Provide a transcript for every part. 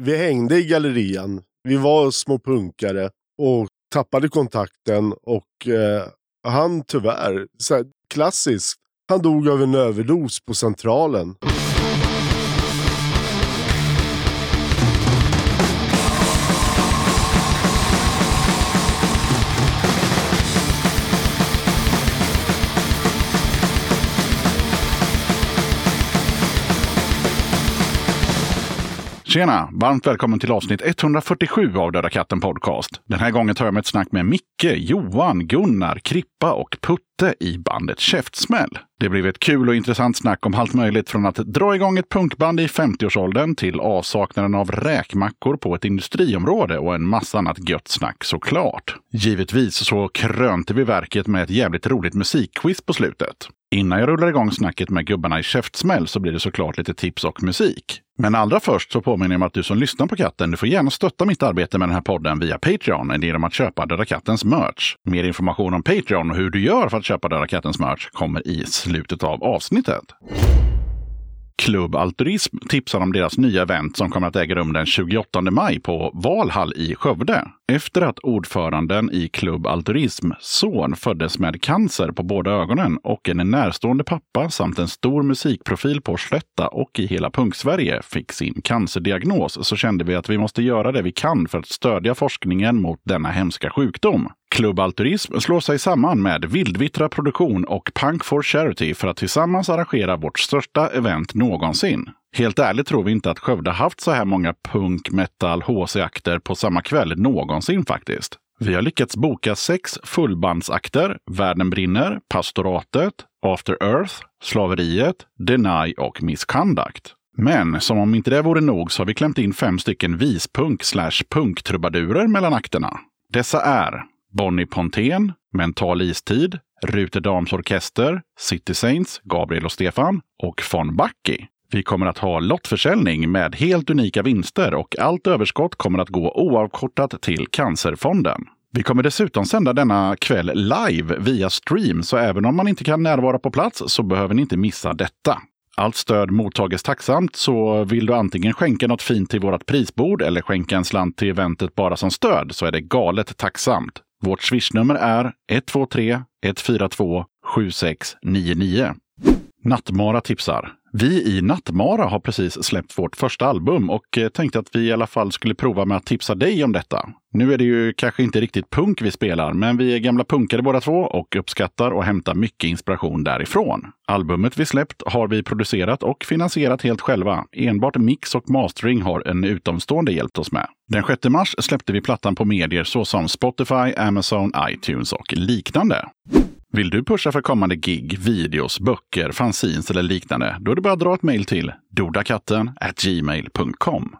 vi hängde i gallerian. Vi var små punkare och tappade kontakten och eh, han tyvärr, så här, klassiskt, han dog av en överdos på Centralen. Tjena! Varmt välkommen till avsnitt 147 av Döda katten Podcast. Den här gången tar jag med ett snack med Micke, Johan, Gunnar, Krippa och Putte i bandet Käftsmäll. Det blev ett kul och intressant snack om allt möjligt från att dra igång ett punkband i 50-årsåldern till avsaknaden av räkmackor på ett industriområde och en massa annat gött snack såklart. Givetvis så krönte vi verket med ett jävligt roligt musikquiz på slutet. Innan jag rullar igång snacket med gubbarna i käftsmäll så blir det såklart lite tips och musik. Men allra först så påminner jag om att du som lyssnar på katten, du får gärna stötta mitt arbete med den här podden via Patreon genom att köpa Döda Kattens merch. Mer information om Patreon och hur du gör för att köpa Döda Kattens merch kommer i slutet av avsnittet. Klubb Altruism tipsar om deras nya event som kommer att äga rum den 28 maj på Valhall i Skövde. Efter att ordföranden i Klubb Altruism son föddes med cancer på båda ögonen och en närstående pappa samt en stor musikprofil på Slätta och i hela Punksverige fick sin cancerdiagnos så kände vi att vi måste göra det vi kan för att stödja forskningen mot denna hemska sjukdom. Klubb Altruism slår sig samman med Vildvittra Produktion och Punk for Charity för att tillsammans arrangera vårt största event någonsin. Helt ärligt tror vi inte att Skövde haft så här många punk, metal, HC-akter på samma kväll någonsin faktiskt. Vi har lyckats boka sex fullbandsakter, Världen brinner, Pastoratet, After Earth, Slaveriet, Deny och Misconduct. Men som om inte det vore nog så har vi klämt in fem stycken vispunk slash punktrubadurer mellan akterna. Dessa är Bonnie Pontén, Mental istid, Ruterdams orkester, City Saints, Gabriel och Stefan och von Backi. Vi kommer att ha lottförsäljning med helt unika vinster och allt överskott kommer att gå oavkortat till Cancerfonden. Vi kommer dessutom sända denna kväll live via stream, så även om man inte kan närvara på plats så behöver ni inte missa detta. Allt stöd mottages tacksamt, så vill du antingen skänka något fint till vårt prisbord eller skänka en slant till eventet bara som stöd så är det galet tacksamt. Vårt swishnummer är 123 142 7699. Nattmara tipsar. Vi i Nattmara har precis släppt vårt första album och eh, tänkte att vi i alla fall skulle prova med att tipsa dig om detta. Nu är det ju kanske inte riktigt punk vi spelar, men vi är gamla punkare båda två och uppskattar och hämtar mycket inspiration därifrån. Albumet vi släppt har vi producerat och finansierat helt själva. Enbart mix och mastering har en utomstående hjälpt oss med. Den 6 mars släppte vi plattan på medier såsom Spotify, Amazon, iTunes och liknande. Vill du pusha för kommande gig, videos, böcker, fanzines eller liknande? Då är det bara att dra ett mejl till dodakatten gmail.com.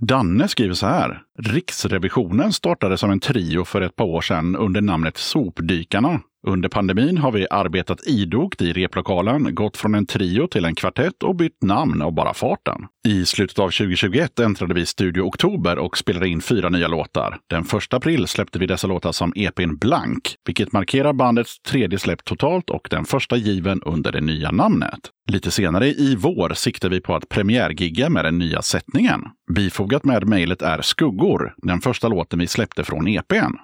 Danne skriver så här. Riksrevisionen startade som en trio för ett par år sedan under namnet Sopdykarna. Under pandemin har vi arbetat idogt i replokalen, gått från en trio till en kvartett och bytt namn av bara farten. I slutet av 2021 äntrade vi Studio Oktober och spelade in fyra nya låtar. Den 1 april släppte vi dessa låtar som EPn Blank, vilket markerar bandets tredje släpp totalt och den första given under det nya namnet. Lite senare i vår siktar vi på att premiärgigga med den nya sättningen. Bifogat med mejlet är Skuggor, den första låten vi släppte från EPn.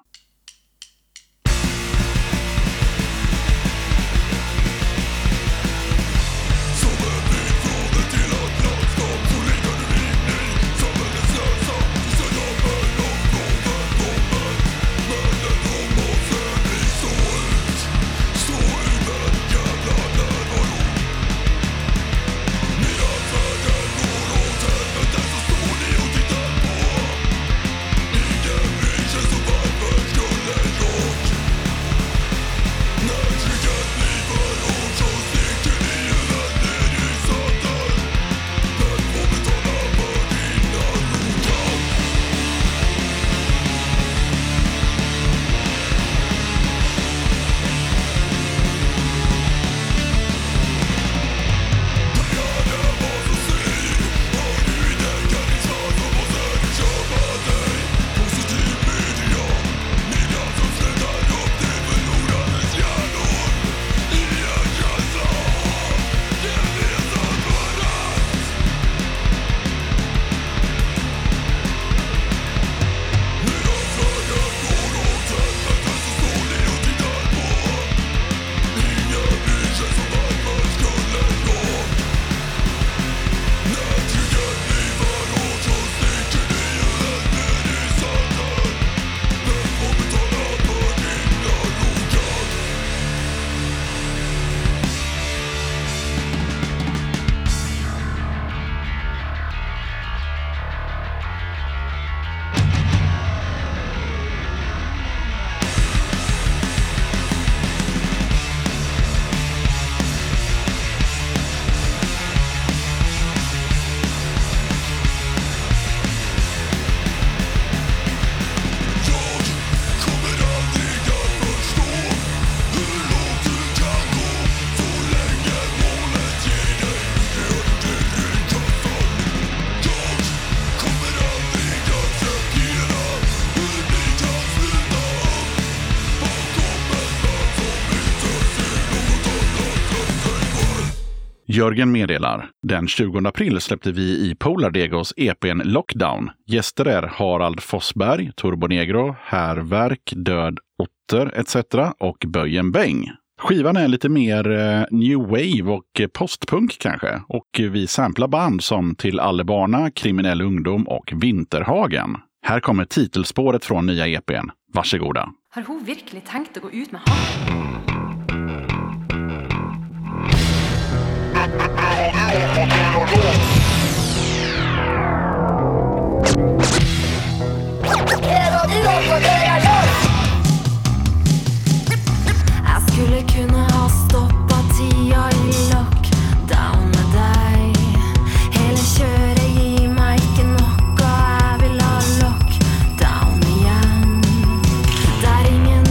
Jörgen meddelar. Den 20 april släppte vi i Polar Degos EPn Lockdown. Gäster är Harald Fossberg, Turbonegro, Härverk, Död Otter etc. och Böjen Bäng. Skivan är lite mer eh, new wave och postpunk kanske. Och vi samplar band som Till Allebarna, Kriminell ungdom och Vinterhagen. Här kommer titelspåret från nya EPn. Varsågoda. Har hon verkligen tänkt att gå ut med honom?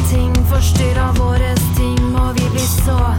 Ingenting forstyrrer våre ting, och vi blir så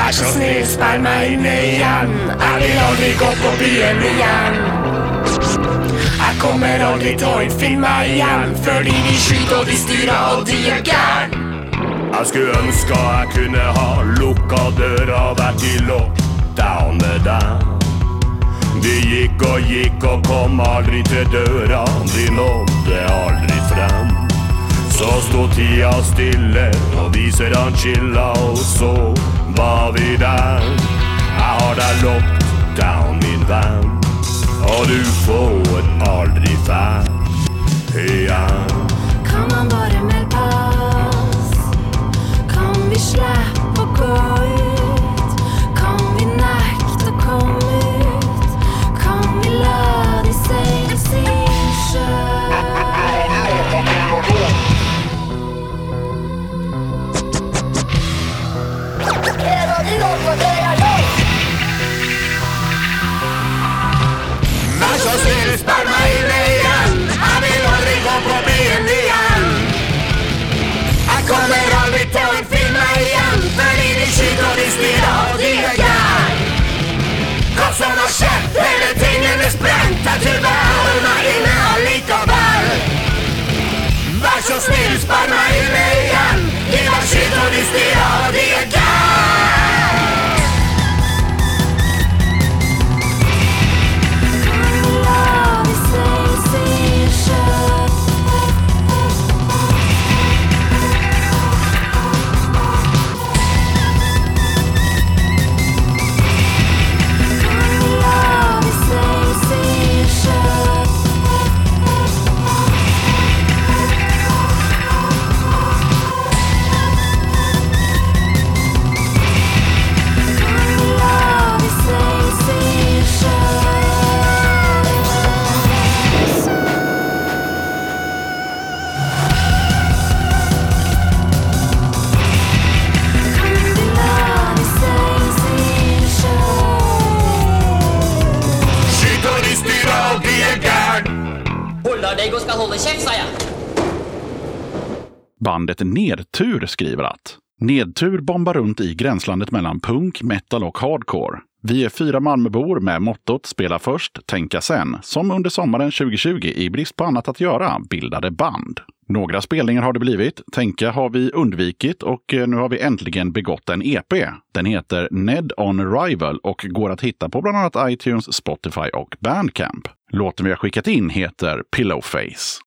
Vær så snill, sperr meg inne igjen. Jeg vil aldri gå på byen igen. Jag kommer aldrig ta å finne igen. För fordi de skyter och de styra och de er gärn. Jeg skulle ønske jeg kunne ha lukka døra, vært i lockdown med deg. De gikk og gikk og kom aldri til døra, de nådde aldri frem. Så sto tida stille, og han chilla, og så var vi där? Jag har där locked down, min vän. Och du får aldrig färd. igjen. Kom man bara med pass? Kom vi släpp. Spil sperma i meien, de var skytonister. Käft sa jag! Bandet Nedtur skriver att Nedtur bombar runt i gränslandet mellan punk, metal och hardcore. Vi är fyra Malmöbor med mottot Spela först, tänka sen, som under sommaren 2020 i brist på annat att göra bildade band. Några spelningar har det blivit, tänka har vi undvikit och eh, nu har vi äntligen begått en EP. Den heter Ned on Arrival och går att hitta på bland annat iTunes, Spotify och Bandcamp. Låten vi har skickat in heter Pillowface.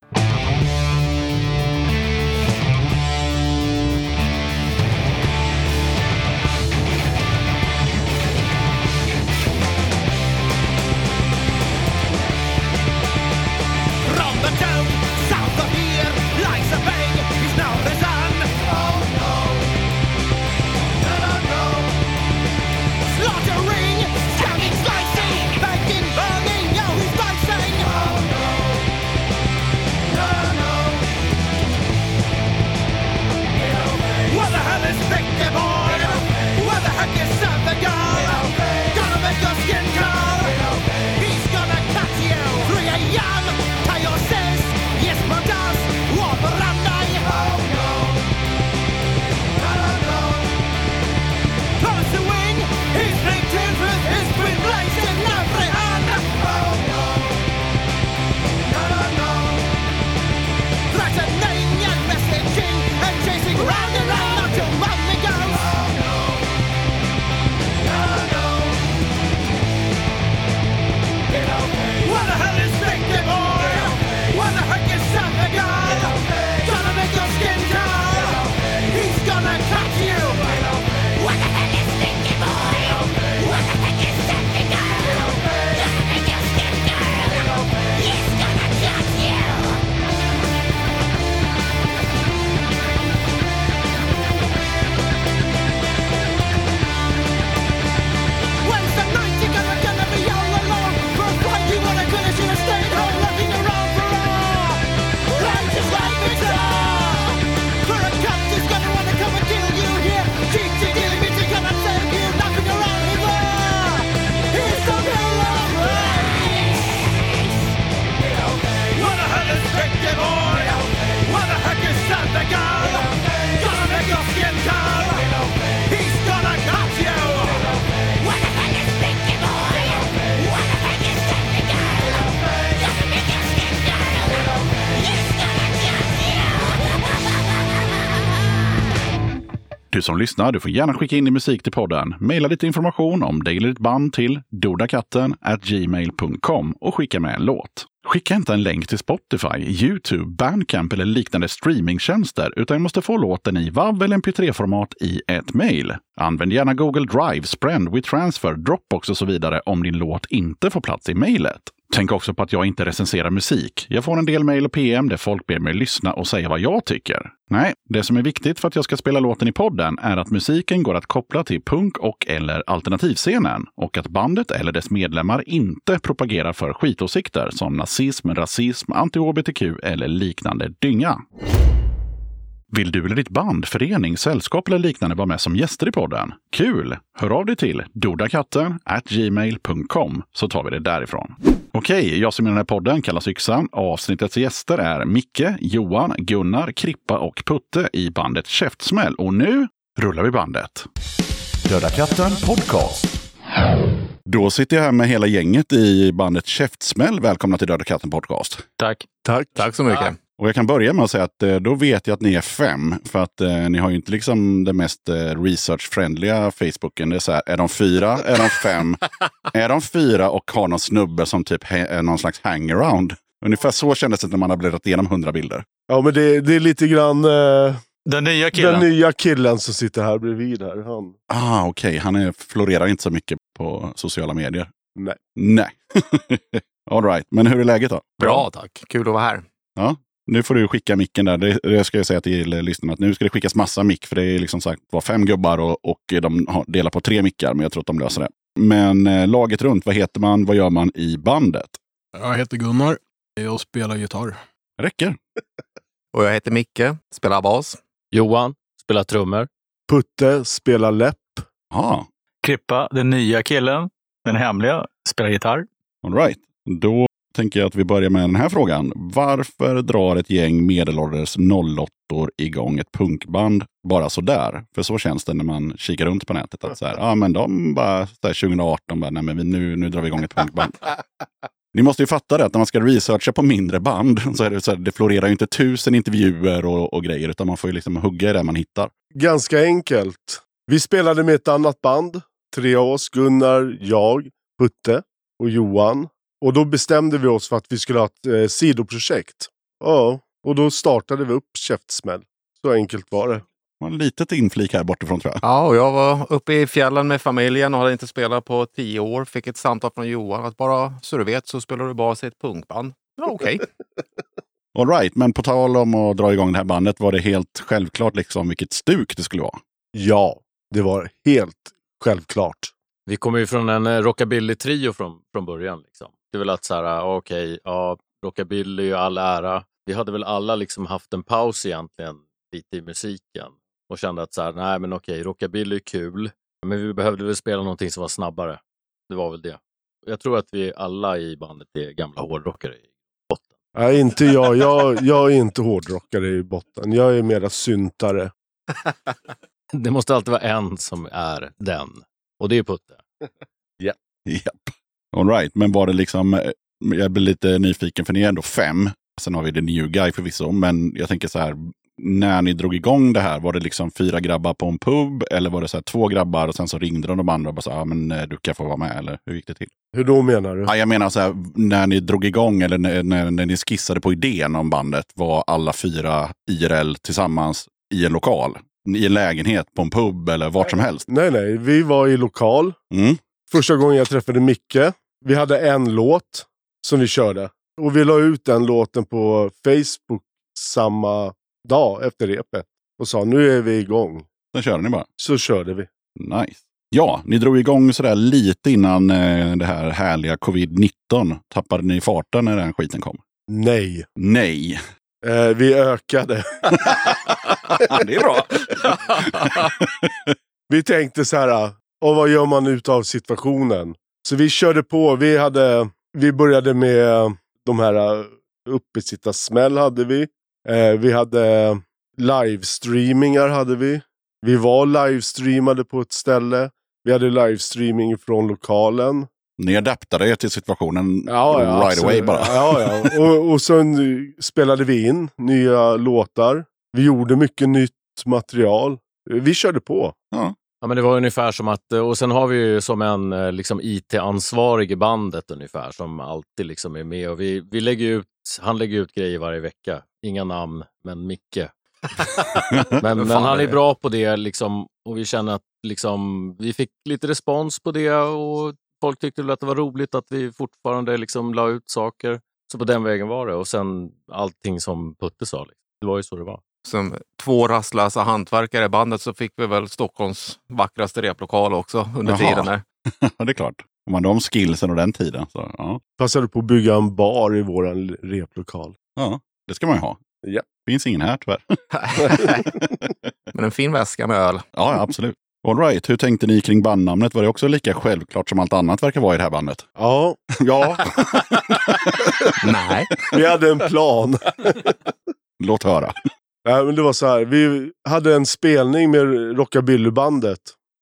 Som lyssnar, du får gärna skicka in din musik till podden. Maila lite information om dig eller ditt band till dodakatten gmail.com och skicka med en låt. Skicka inte en länk till Spotify, YouTube, Bandcamp eller liknande streamingtjänster, utan måste få låten i WAV eller MP3-format i ett mejl. Använd gärna Google Drive, Sprend, WeTransfer, Dropbox och så vidare om din låt inte får plats i mejlet. Tänk också på att jag inte recenserar musik. Jag får en del mejl och PM där folk ber mig lyssna och säga vad jag tycker. Nej, det som är viktigt för att jag ska spela låten i podden är att musiken går att koppla till punk och eller alternativscenen och att bandet eller dess medlemmar inte propagerar för skitåsikter som nazism, rasism, anti-hbtq eller liknande dynga. Vill du eller ditt band, förening, sällskap eller liknande vara med som gäster i podden? Kul! Hör av dig till dodakatten gmail.com så tar vi det därifrån. Okej, jag som i den här podden kallas Yxan. Avsnittets gäster är Micke, Johan, Gunnar, Krippa och Putte i bandet Käftsmäll. Och nu rullar vi bandet. Döda katten podcast. Då sitter jag här med hela gänget i bandet Käftsmäll. Välkomna till Döda katten podcast. Tack. Tack. Tack så mycket. Och jag kan börja med att säga att eh, då vet jag att ni är fem. För att eh, ni har ju inte liksom den mest eh, research-friendliga Facebooken. Det är så här, är de fyra? Är de fem? är de fyra och har någon snubbe som typ är någon slags hangaround? Ungefär så kändes det när man har bläddrat igenom hundra bilder. Ja, men det, det är lite grann eh, Den nya killen. den nya killen som sitter här bredvid här. Han. Ah, okej. Han är, florerar inte så mycket på sociala medier. Nej. Nej. All right. Men hur är läget då? Bra, tack. Kul att vara här. Ja, nu får du skicka micken där. Det, det ska jag säga till lyssnarna att nu ska det skickas massa mick. För det är liksom sagt var fem gubbar och, och de har, delar på tre mickar. Men jag tror att de löser det. Men eh, laget runt, vad heter man? Vad gör man i bandet? Jag heter Gunnar. Jag spelar gitarr. Räcker. Och jag heter Micke, spelar bas. Johan spelar trummor. Putte spelar läpp. Ja, Krippa, den nya killen, den hemliga, spelar gitarr. all right. Då tänker jag att vi börjar med den här frågan. Varför drar ett gäng medelålders 08 igång ett punkband bara sådär? För så känns det när man kikar runt på nätet. Att så här, ja, men de bara, så här, 2018, bara, nej, men vi- nu, nu drar vi igång ett punkband. Ni måste ju fatta det, att när man ska researcha på mindre band så är det så här, det florerar ju inte tusen intervjuer och, och grejer, utan man får ju liksom hugga i det man hittar. Ganska enkelt. Vi spelade med ett annat band. Tre av oss. Gunnar, jag, Putte och Johan. Och då bestämde vi oss för att vi skulle ha ett eh, sidoprojekt. Ja, och då startade vi upp Käftsmäll. Så enkelt var det. Det var en litet inflik här bortifrån tror jag. Ja, och jag var uppe i fjällen med familjen och hade inte spelat på tio år. Fick ett samtal från Johan att bara så du vet så spelar du bas i ett punkband. Ja, okej. All right, men på tal om att dra igång det här bandet var det helt självklart liksom vilket stuk det skulle vara. Ja, det var helt självklart. Vi kommer ju från en eh, rockabilly-trio från, från början. Liksom. Är väl att så här, ah, okej, ja, rockabilly och all ära. Vi hade väl alla liksom haft en paus egentligen lite i musiken och kände att så här, nej men okej, rockabilly är kul, men vi behövde väl spela någonting som var snabbare. Det var väl det. Jag tror att vi alla i bandet är gamla hårdrockare i botten. Nej, inte jag. jag. Jag är inte hårdrockare i botten. Jag är mera syntare. Det måste alltid vara en som är den. Och det är Putte. Japp. All right, men var det liksom, eh, jag blir lite nyfiken för ni är ändå fem. Sen har vi the new guy förvisso, men jag tänker så här, när ni drog igång det här, var det liksom fyra grabbar på en pub eller var det så här två grabbar och sen så ringde de de andra och bara så här, ja men eh, du kan få vara med eller hur gick det till? Hur då menar du? Ja, jag menar så här, när ni drog igång eller när, när, när ni skissade på idén om bandet, var alla fyra IRL tillsammans i en lokal? I en lägenhet, på en pub eller vart som helst? Nej, nej. Vi var i lokal. Mm. Första gången jag träffade Micke. Vi hade en låt som vi körde. Och vi la ut den låten på Facebook samma dag efter repet. Och sa nu är vi igång. Sen körde ni bara. Så körde vi. Nice. Ja, ni drog igång sådär lite innan eh, det här härliga covid-19. Tappade ni farten när den skiten kom? Nej. Nej. Eh, vi ökade. det är bra. vi tänkte så här. Och vad gör man utav situationen? Så vi körde på. Vi, hade, vi började med de här uppesittarsmäll hade vi. Eh, vi hade livestreamingar hade vi. Vi var livestreamade på ett ställe. Vi hade livestreaming från lokalen. Ni adaptade er till situationen Ja, ja, right away bara. Ja, ja. Och, och sen spelade vi in nya låtar. Vi gjorde mycket nytt material. vi körde på. Ja, men det var ungefär som att, eh, och sen har vi ju som en eh, liksom, IT-ansvarig i bandet ungefär som alltid liksom är med och vi, vi lägger ut, han lägger ut grejer varje vecka. Inga namn, men Micke. men, men han är bra på det liksom och vi känner att liksom, vi fick lite respons på det och folk tyckte väl att det var roligt att vi fortfarande liksom la ut saker. Så på den vägen var det och sen allting som Putte sa. Liksom. Det var ju så det var. Som två rastlösa hantverkare i bandet så fick vi väl Stockholms vackraste replokal också under Jaha. tiden där. Ja, det är klart. Om man de skillsen och den tiden. Så, ja. Passade på att bygga en bar i våran replokal. ja, det ska man ju ha. Ja. Finns ingen här tyvärr. Men en fin väska med öl. Ja, absolut. All right. Hur tänkte ni kring bandnamnet? Var det också lika självklart som allt annat verkar vara i det här bandet? Ja, Ja, Nej. vi hade en plan. låt höra. Nej, men det var så här. Vi hade en spelning med Rockabillybandet.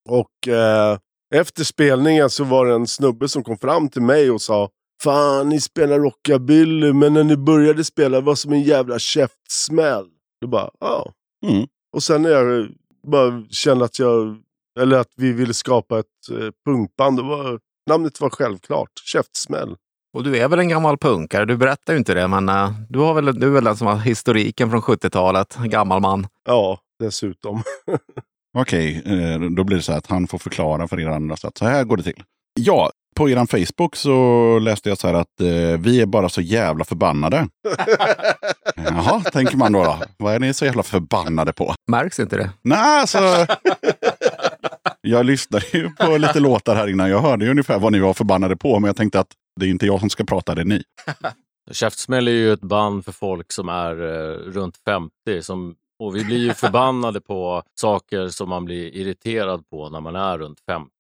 Och eh, efter spelningen så var det en snubbe som kom fram till mig och sa Fan, ni spelar rockabilly, men när ni började spela var som en jävla käftsmäll. Då bara, ja. Mm. Och sen när jag bara kände att jag, eller att vi ville skapa ett eh, punkband, då var namnet var självklart. Käftsmäll. Och du är väl en gammal punkare? Du berättar ju inte det, men eh, du, har väl, du är väl den som har historiken från 70-talet? Gammal man. Ja, dessutom. Okej, eh, då blir det så att han får förklara för er andra. Så, att så här går det till. Ja, på er Facebook så läste jag så här att eh, vi är bara så jävla förbannade. Jaha, tänker man då, då. Vad är ni så jävla förbannade på? Märks inte det? Nej, alltså. Jag lyssnade ju på lite låtar här innan. Jag hörde ju ungefär vad ni var förbannade på, men jag tänkte att det är inte jag som ska prata, det är ni. Käftsmäll är ju ett band för folk som är eh, runt 50. Som, och vi blir ju förbannade på saker som man blir irriterad på när man är runt 50.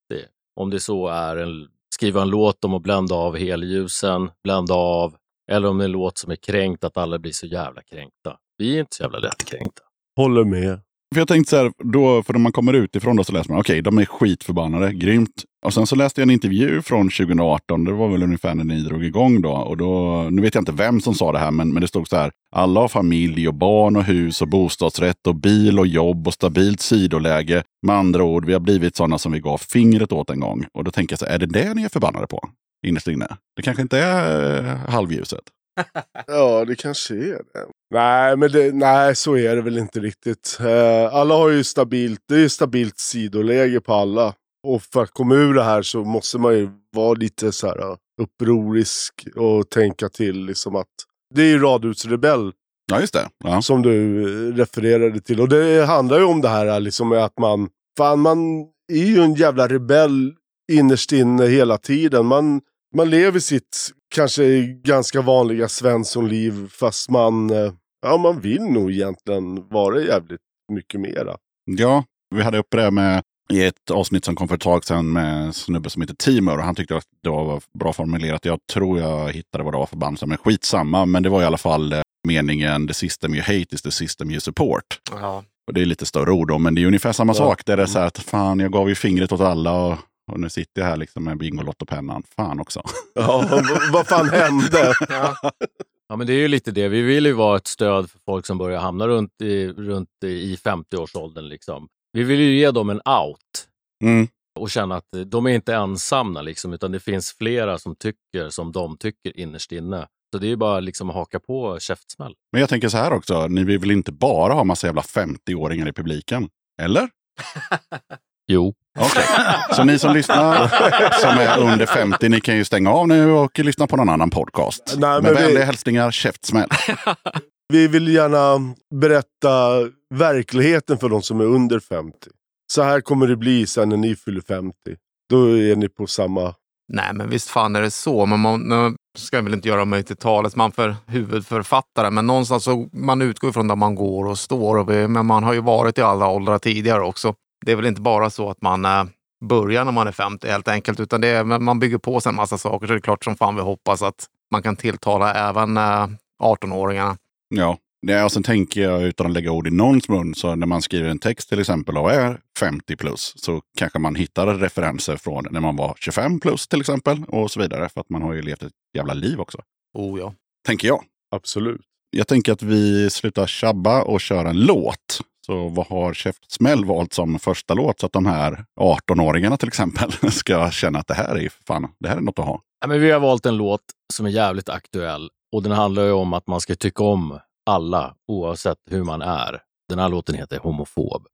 Om det så är en, skriva en låt om att blända av helljusen, blända av, eller om det är en låt som är kränkt, att alla blir så jävla kränkta. Vi är inte så jävla lättkränkta. Håller med. För jag tänkte så här, då, för när man kommer utifrån då så läser man, okej, de är skitförbannade, grymt. Och sen så läste jag en intervju från 2018, det var väl ungefär när ni drog igång då. Och då, nu vet jag inte vem som sa det här, men, men det stod så här, alla har familj och barn och hus och bostadsrätt och bil och jobb och stabilt sidoläge. Med andra ord, vi har blivit sådana som vi gav fingret åt en gång. Och då tänker jag så här, är det det ni är förbannade på? Innerst inne. Det kanske inte är eh, halvljuset. Ja, det kanske är det. Nej, men det, nej, så är det väl inte riktigt. Eh, alla har ju stabilt, det är stabilt sidoläge på alla. Och för att komma ur det här så måste man ju vara lite så här eh, upprorisk och tänka till liksom att det är ju Radhus Rebell Ja, just det. Ja. som du eh, refererade till. Och det handlar ju om det här liksom med att man, fan man är ju en jävla rebell innerst inne hela tiden. Man, man lever sitt kanske ganska vanliga svenssonliv fast man, eh, ja man vill nog egentligen vara jävligt mycket mera. Ja, vi hade uppe det med i ett avsnitt som kom för ett tag sedan med en snubbe som heter Timur. Och han tyckte att det var bra formulerat. Jag tror jag hittade vad det var för band. Men skitsamma. Men det var i alla fall eh, meningen the system you hate is the system you support. Ja. Och det är lite större ord då, men det är ungefär samma Ja. sak. Där det är så här att fan, jag gav ju fingret åt alla och, och nu sitter jag här liksom med Bingolotto-pennan. Fan också. Ja, vad- vad fan hände? Ja, men det är ju lite det. Vi vill ju vara ett stöd för folk som börjar hamna runt i, runt i 50-årsåldern. Liksom. Vi vill ju ge dem en out Mm. och känna att de är inte ensamma, liksom, utan det finns flera som tycker som de tycker innerst inne. Så det är ju bara liksom att haka på käftsmäll. Men jag tänker så här också, ni vill väl inte bara ha massa jävla 50-åringar i publiken? Eller? Jo. Okej. Så ni som lyssnar, som är under 50, ni kan ju stänga av nu och lyssna på någon annan podcast. Nej, Med men vi- vänliga hälsningar, käftsmäll. Vi vill gärna berätta verkligheten för de som är under 50. Så här kommer det bli sen när ni fyller 50. Då är ni på samma... Nej, men visst fan är det så. Men man, nu ska jag väl inte göra mig till talesman för huvudförfattare, men någonstans så man utgår ifrån där man går och står. Och vi, men man har ju varit i alla åldrar tidigare också. Det är väl inte bara så att man eh, börjar när man är 50 helt enkelt, utan det är, man bygger på sig en massa saker. Så det är klart som fan vi hoppas att man kan tilltala även eh, 18-åringarna. Ja, Ja, och sen tänker jag utan att lägga ord i någons mun, så när man skriver en text till exempel och är 50 plus så kanske man hittar referenser från när man var 25 plus till exempel och så vidare. För att man har ju levt ett jävla liv också. Oh ja. Tänker jag. Absolut. Jag tänker att vi slutar tjabba och kör en låt. Så vad har Käftsmäll valt som första låt så att de här 18-åringarna till exempel ska känna att det här är fan, det här är något att ha. Ja, men vi har valt en låt som är jävligt aktuell och den handlar ju om att man ska tycka om alla oavsett hur man är. Den här låten heter Homofob.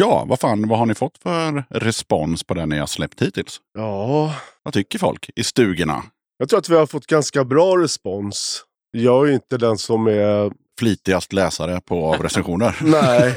Ja, vad fan, vad har ni fått för respons på den ni har släppt hittills? Ja, Vad tycker folk i stugorna? jag tror att vi har fått ganska bra respons. Jag är ju inte den som är... Flitigast läsare på recensioner. Nej.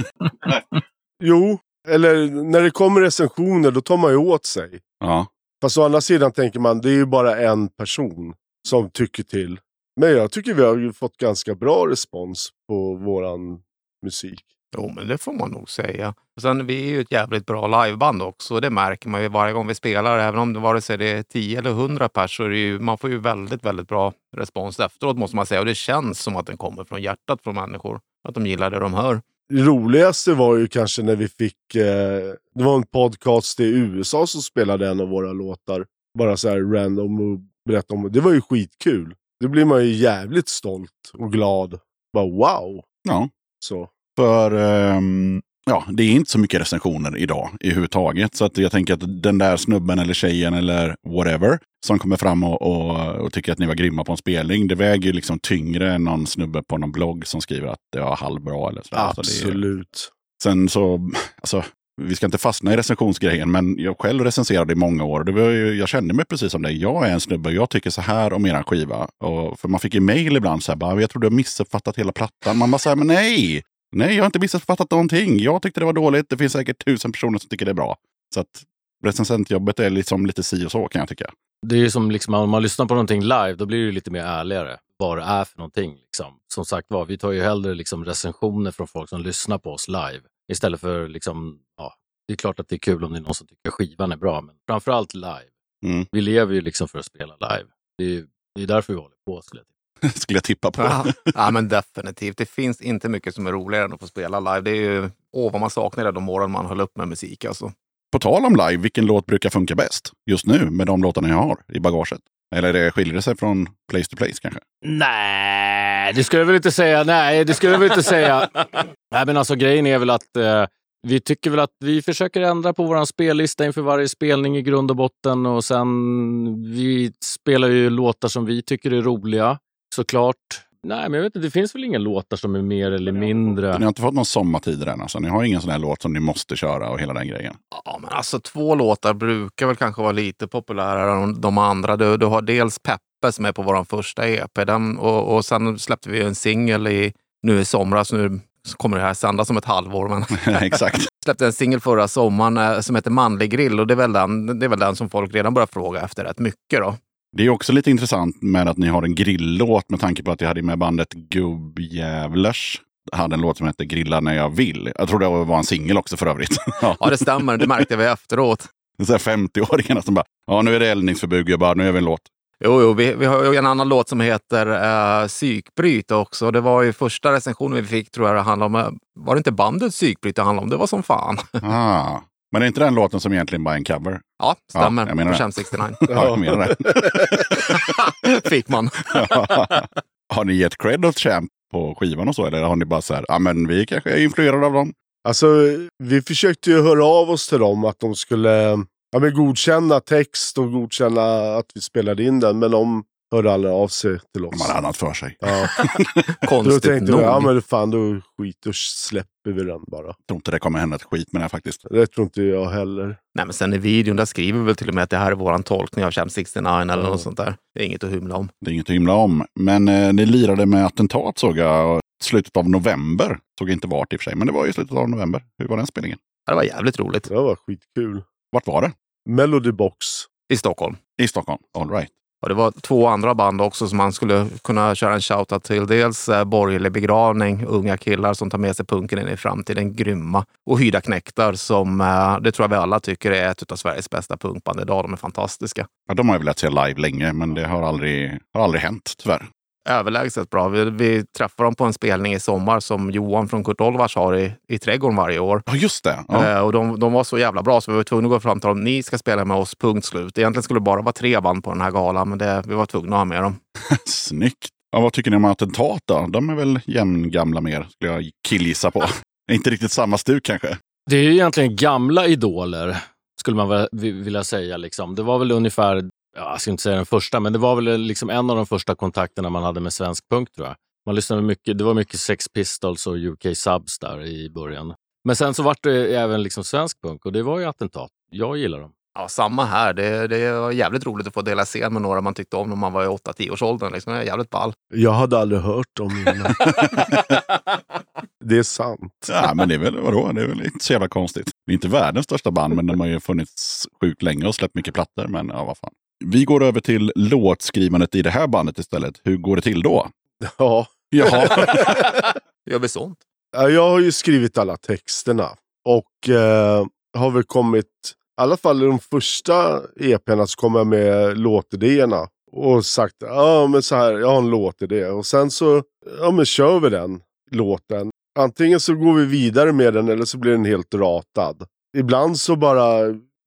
jo, eller när det kommer recensioner då tar man ju åt sig. Ja. Fast å andra sidan tänker man det är ju bara en person som tycker till. Men jag tycker vi har fått ganska bra respons på våran musik. Jo, men det får man nog säga. Och sen, vi är ju ett jävligt bra liveband också. och Det märker man ju varje gång vi spelar. Även om det vare sig det är 10 eller 100 pers så ju, man får ju väldigt, väldigt bra respons efteråt måste man säga. Och det känns som att den kommer från hjärtat från människor. Att de gillar det de hör. Det roligaste var ju kanske när vi fick... Eh, det var en podcast i USA som spelade en av våra låtar. Bara så här random och berätta om det. Det var ju skitkul. Det blir man ju jävligt stolt och glad. Bara wow! ja. Så. För ehm, ja, det är inte så mycket recensioner idag i huvudtaget. Så att jag tänker att den där snubben eller tjejen eller whatever som kommer fram och, och, och tycker att ni var grymma på en spelning. Det väger ju liksom tyngre än någon snubbe på någon blogg som skriver att det var halvbra. Eller. Så det är, Absolut. sen så, alltså, vi ska inte fastna i recensionsgrejen, men jag själv recenserade i många år. Det var ju, jag kände mig precis som dig. Jag är en snubbe, jag tycker så här om eran skiva. Och, för man fick ju mejl ibland, så här, bara, jag tror du har missuppfattat hela plattan. Man bara säger, men nej! Nej, jag har inte missuppfattat någonting. Jag tyckte det var dåligt. Det finns säkert tusen personer som tycker det är bra. Så att recensentjobbet är liksom lite si och så kan jag tycka. Det är ju som liksom, om man lyssnar på någonting live, då blir det lite mer ärligare vad det är för någonting. Liksom. Som sagt var, vi tar ju hellre liksom recensioner från folk som lyssnar på oss live istället för liksom, ja, det är klart att det är kul om det är någon som tycker skivan är bra, men framförallt live. Mm. Vi lever ju liksom för att spela live. Det är, det är därför vi håller på. Skulle jag. Skulle jag tippa på. Ja, ja, men definitivt. Det finns inte mycket som är roligare än att få spela live. Det är ju, åh vad man saknar det de åren man höll upp med musik alltså. På tal om live, vilken låt brukar funka bäst just nu med de låtarna jag har i bagaget? Eller det skiljer det sig från place to place kanske? Nej, det skulle jag väl inte säga. Nej, det skulle jag väl inte säga. Nej, men alltså grejen är väl att eh, vi tycker väl att vi försöker ändra på vår spellista inför varje spelning i grund och botten och sen vi spelar ju låtar som vi tycker är roliga såklart. Nej, men jag vet inte, det finns väl inga låtar som är mer eller mindre. Ni har inte fått någon sommartid än alltså? Ni har ingen sån här låt som ni måste köra och hela den grejen? Ja, men alltså två låtar brukar väl kanske vara lite populärare än de andra. Du, du har dels Peppe som är på vår första EP den, och, och sen släppte vi en singel i, nu i somras. Nu så kommer det här sändas om ett halvår. Men Exakt. släppte en singel förra sommaren eh, som heter Manlig grill och det är, väl den, det är väl den som folk redan börjar fråga efter rätt mycket. Då. Det är också lite intressant med att ni har en grilllåt med tanke på att jag hade med bandet Gubbjävlers. Hade en låt som hette Grilla när jag vill. Jag tror det var en singel också för övrigt. Ja. Det stämmer. Det märkte vi efteråt. Så här 50-åringarna som bara, ja nu är det eldningsförbud gubbar, nu gör vi en låt. Jo, jo vi, vi har ju en annan låt som heter uh, Psykbryt också. Det var ju första recensionen vi fick, tror jag det handlade om. eh, Var det inte bandet Psykbryt det handlade om? Det var som fan. Ah. Men är inte den låten som egentligen bara är en cover? Ja, stämmer. Ja, jag menar det. Chem 69. Ja, jag menar det. Fick man. har ni gett cred åt Champ på skivan och så? Eller har ni bara så här, ja men vi kanske är influerade av dem? Alltså, vi försökte ju höra av oss till dem att de skulle ja, men godkänna text och godkänna att vi spelade in den. Men de hörde aldrig av sig till oss. De hade annat för sig. Ja. Då Konstigt tänkte nog. vi, ja men fan då skit och släpper vi den bara. Jag tror inte det kommer hända ett skit med det här faktiskt. Det tror inte jag heller. Nej, men sen i videon där skriver vi väl till och med att det här är våran tolkning av Chem 69 eller något sånt där. Det är inget att hymla om. Det är inget att hymla om. Men eh, ni lirade med attentat såg jag. och Slutet av november. Såg inte vart i och för sig, men det var i slutet av november. Hur var den spelningen? Det var jävligt roligt. Det var skitkul. Vart var det? Melody Box. I Stockholm. I Stockholm. All right. Och det var två andra band också som man skulle kunna köra en shoutout till. Dels eh, Borgerlig begravning, unga killar som tar med sig punken in i framtiden, grymma. Och Hyda knektar som, eh, det tror jag vi alla tycker är ett av Sveriges bästa punkband idag. De är fantastiska. Ja, de har jag velat se live länge, men det har aldrig, har aldrig hänt tyvärr. Överlägset bra. Vi, vi träffar dem på en spelning i sommar som Johan från Kurt Olvars har i, i trädgården varje år. Ja, just det. Ja. Eh, och de, de var så jävla bra så vi var tvungna att gå fram till dem. Ni ska spela med oss, punkt slut. Egentligen skulle det bara vara tre band på den här galan, men det, vi var tvungna att ha med dem. Snyggt. Ja, vad tycker ni om attentat då? De är väl jämngamla mer, skulle jag killgissa på. inte riktigt samma stuk kanske. Det är ju egentligen gamla idoler, skulle man vilja säga. Liksom. Det var väl ungefär, ja, jag ska inte säga den första, men det var väl liksom en av de första kontakterna man hade med svensk punk tror jag. Man lyssnade mycket, det var mycket Sex Pistols och UK Subs där i början. Men sen så vart det även liksom svensk punk och det var ju attentat. Jag gillar dem. Ja, samma här. Det, det var jävligt roligt att få dela scen med några man tyckte om när man var i 8-10 års åldern. Liksom. Det är jävligt ball. Jag hade aldrig hört om innan. det är sant. Ja, men det är väl, vadå? Det är väl inte så jävla konstigt. Det är inte världens största band, men de har ju funnits sjukt länge och släppt mycket plattor. Men ja, vad fan. Vi går över till låtskrivandet i det här bandet istället. Hur går det till då? Ja. Jaha. Gör vi sånt? Ja, Jag har ju skrivit alla texterna. Och eh, har väl kommit, i alla fall i de första EP'na så kom jag med låtidéerna. Och sagt, ja men så här, jag har en låtidé. Och sen så, ja men kör vi den låten. Antingen så går vi vidare med den eller så blir den helt ratad. Ibland så bara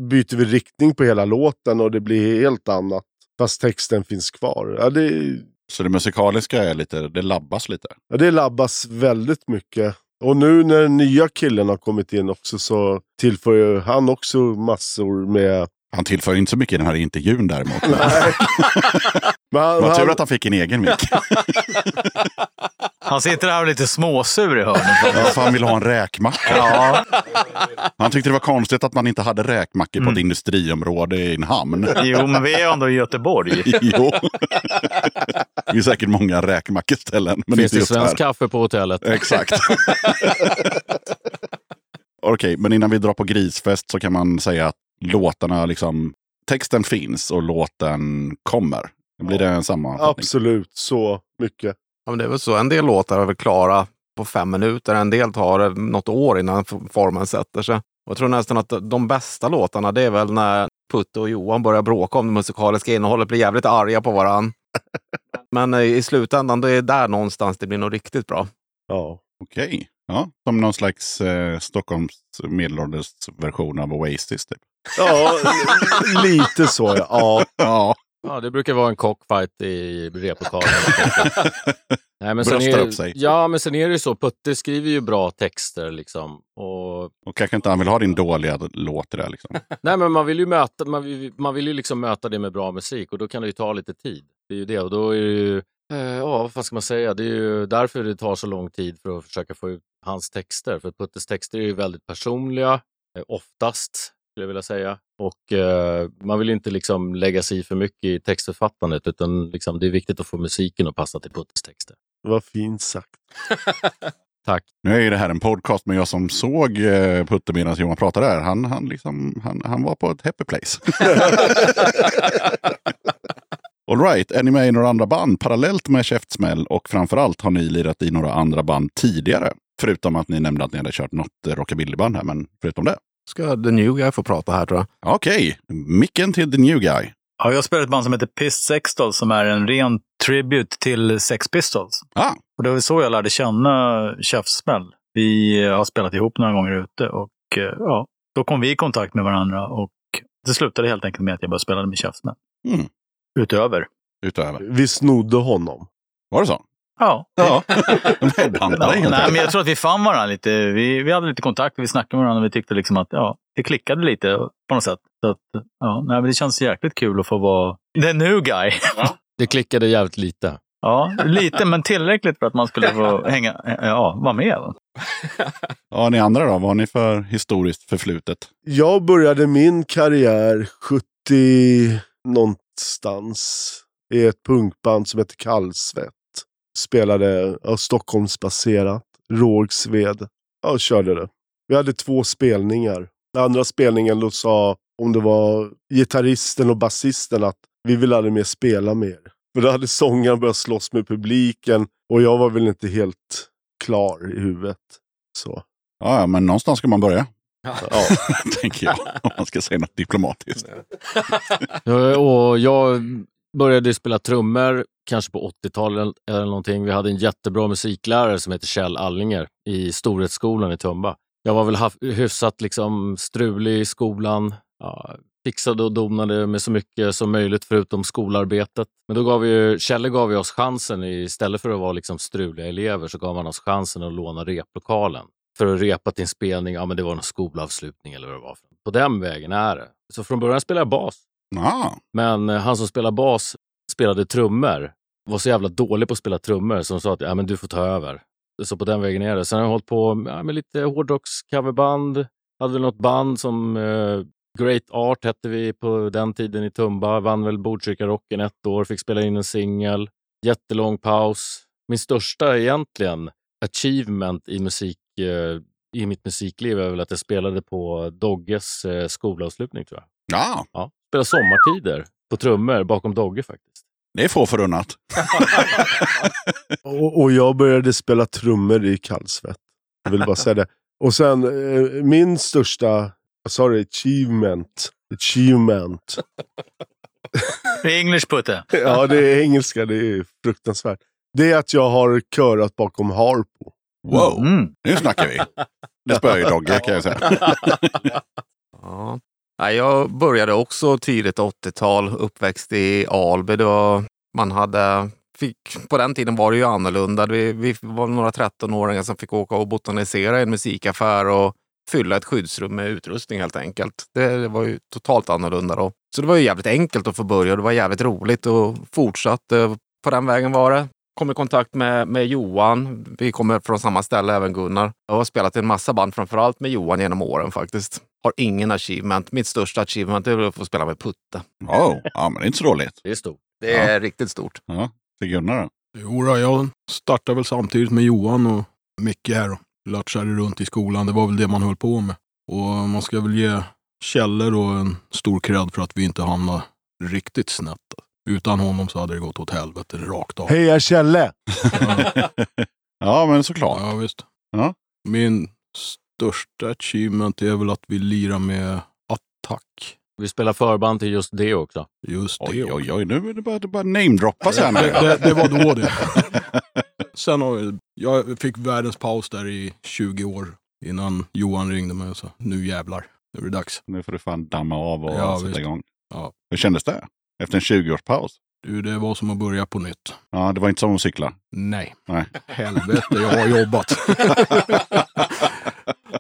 byter vi riktning på hela låten och det blir helt annat. Fast texten finns kvar. Ja, det, Så det musikaliska är lite, det labbas lite. Ja, det labbas väldigt mycket. Och nu när den nya killen har kommit in också så tillför han också massor med... Han tillför inte så mycket i den här intervjun däremot. Men han, Vad tur att han fick en egen mick. Han sitter här och är lite småsur i hörnet. Ja, för han vill ha en räkmacka. Ja, Han tyckte det var konstigt att man inte hade räkmackor Mm. på ett industriområde i en hamn. jo, men vi är ändå i Göteborg. jo. Det är säkert många räkmackeställen. Men Finns inte det svensk här. kaffe på hotellet? Exakt. Okej, men innan vi drar på grisfest så kan man säga att låtarna, liksom, texten finns och låten kommer. Blir det en sammanfattning? absolut, så mycket. Ja, men det är väl så. En del låtar är väl klara på fem minuter. En del tar något år innan formen sätter sig. Och jag tror nästan att de bästa låtarna det är väl när Putte och Johan börjar bråka om det musikaliska innehållet, blir jävligt arga på varann. Men eh, i slutändan, det är där någonstans det blir något riktigt bra. Ja. Okej. Ja, som någon slags eh, Stockholms medelålders version av Oasis. Typ. ja, lite så ja. ja. Ja, det brukar vara en cockfight i replokalen. Nej, men sen Bröstar är, upp sig. Ja, men sen är det ju så. Putte skriver ju bra texter liksom. Och, och kanske inte han vill ha din dåliga låt det där liksom. nej, men man vill ju möta, man vill, man vill ju liksom möta det med bra musik och då kan det ju ta lite tid. Det är ju det och då är det ju, eh, ja vad ska man säga, det är ju därför det tar så lång tid för att försöka få ut hans texter. För Puttes texter är ju väldigt personliga, eh, oftast skulle jag vilja säga. Och eh, man vill inte liksom lägga sig i för mycket i textförfattandet utan liksom, det är viktigt att få musiken att passa till Puttes texter. Var fint sagt. Tack. Nu är ju det här en podcast, men jag som såg eh, Putte medan Johan pratade där, han, han, liksom, han, han var på ett happy place. All right, är ni med i några andra band parallellt med Käftsmäll och framförallt har ni lirat i några andra band tidigare? Förutom att ni nämnde att ni hade kört något eh, rockabillyband här, men förutom det. Ska The New Guy få prata här tror jag. Okej, micken till The New Guy. Ja, jag spelar ett band som heter Piss Sextol som är en ren tribute till Sex Pistols. Ah, Och det var så jag lärde känna Käftsmäll. Vi har spelat ihop några gånger ute och eh, ja, då kom vi i kontakt med varandra och det slutade helt enkelt med att jag började spela med Käftsmäll. Mm. Utöver. utöver. Vi snodde honom. Var det så? Ja. Ja, headhuntade helt Nej, men jag tror att vi fann varandra lite. Vi, vi hade lite kontakt, vi snackade med varandra och vi tyckte liksom att ja, det klickade lite på något sätt. Så att, ja, nej, men det känns jäkligt kul att få vara the new guy. Det klickade jävligt lite. Ja, lite, men tillräckligt för att man skulle få hänga, ja, vara med. Ja, ni andra då? Vad har ni för historiskt förflutet? Jag började min karriär 70 någonstans i ett punkband som heter Kallsvett. Spelade ja, Stockholmsbaserat, Rågsved. Ja, körde det. Vi hade två spelningar. Andra spelningen då sa, om det var gitarristen och basisten, att vi vill aldrig mer spela med er. För då hade sångaren börjat slåss med publiken och jag var väl inte helt klar i huvudet. Så. Ja, ja, men någonstans ska man börja. Ja. Tänker jag, om man ska säga något diplomatiskt. Ja, Och jag började spela trummor kanske på 80-talet eller någonting. Vi hade en jättebra musiklärare som heter Kjell Allinger i Storhetsskolan i Tumba. Jag var väl hyfsat liksom strulig i skolan. Ja, fixade och donade med så mycket som möjligt förutom skolarbetet. Men då gav ju, Kjelle gav ju oss chansen, istället för att vara liksom struliga elever, så gav han oss chansen att låna replokalen. För att repa till en spelning, ja men det var någon skolavslutning eller vad det var. På den vägen är det. Så från början spelade jag bas. Ja, Men eh, han som spelar bas spelade trummor. Var så jävla dålig på att spela trummor som sa att ja, men du får ta över. Så på den vägen är det. Sen har jag hållit på ja, med lite hårdrockscoverband. Hade väl något band som eh, Great Art hette vi på den tiden i Tumba. Vann väl Botkyrka-rocken ett år. Fick spela in en singel. Jättelång paus. Min största egentligen achievement i musik eh, i mitt musikliv är väl att jag spelade på Dogges eh, skolavslutning tror jag. ja, Ja, spela sommartider på trummor bakom Dogge faktiskt. det är få förunnat. Och, och jag började spela trummor i kallsvett. Jag vill bara säga det. Och sen eh, min största, sorry, achievement. Achievement. English putte. Ja, det är engelska. Det är fruktansvärt. Det är att jag har körat bakom Harpo. Wow, Mm. nu snackar vi. Det spöar ju Dogge kan jag säga. Ja. Jag började också tidigt 80-tal, uppväxt i Alby. Då man hade, fick, på den tiden var det ju annorlunda. Vi, vi var några 13-åringar som fick åka och botanisera i en musikaffär och fylla ett skyddsrum med utrustning helt enkelt. Det, det var ju totalt annorlunda då. Så det var ju jävligt enkelt att få börja och det var jävligt roligt och fortsatte. På den vägen var det. Kom i kontakt med, med Johan. Vi kommer från samma ställe, även Gunnar. Jag har spelat i en massa band, framförallt med Johan genom åren faktiskt. Har ingen achievement. Mitt största achievement är att få spela med Putte. Wow, ja, men det är inte så dåligt. Det är stort. Det är riktigt stort. Ja, till Gunnar då? Jo, då, jag startade väl samtidigt med Johan och Micke här och latchade runt i skolan. Det var väl det man höll på med. Och man ska väl ge Kjelle då en stor cred för att vi inte hamnade riktigt snett. Utan honom så hade det gått åt helvete rakt av. Heja Kjelle! Ja, men såklart. Ja, visst. Ja. Min största achievement är väl att vi lirar med Attack. Vi spelar förband till just det också. Just det. Oj, oj, oj, nu är det bara, det bara namedroppas här Det, det, det var då det. Sen har jag, jag fick världens paus där i 20 år innan Johan ringde mig och sa nu jävlar, nu är det dags. Nu får du fan damma av och Ja, sätta visst. igång. Ja. Hur kändes det? Efter en 20-årspaus? Du, det var som att börja på nytt. Ja, det var inte som att cykla. Nej, Nej. helvete, jag har jobbat.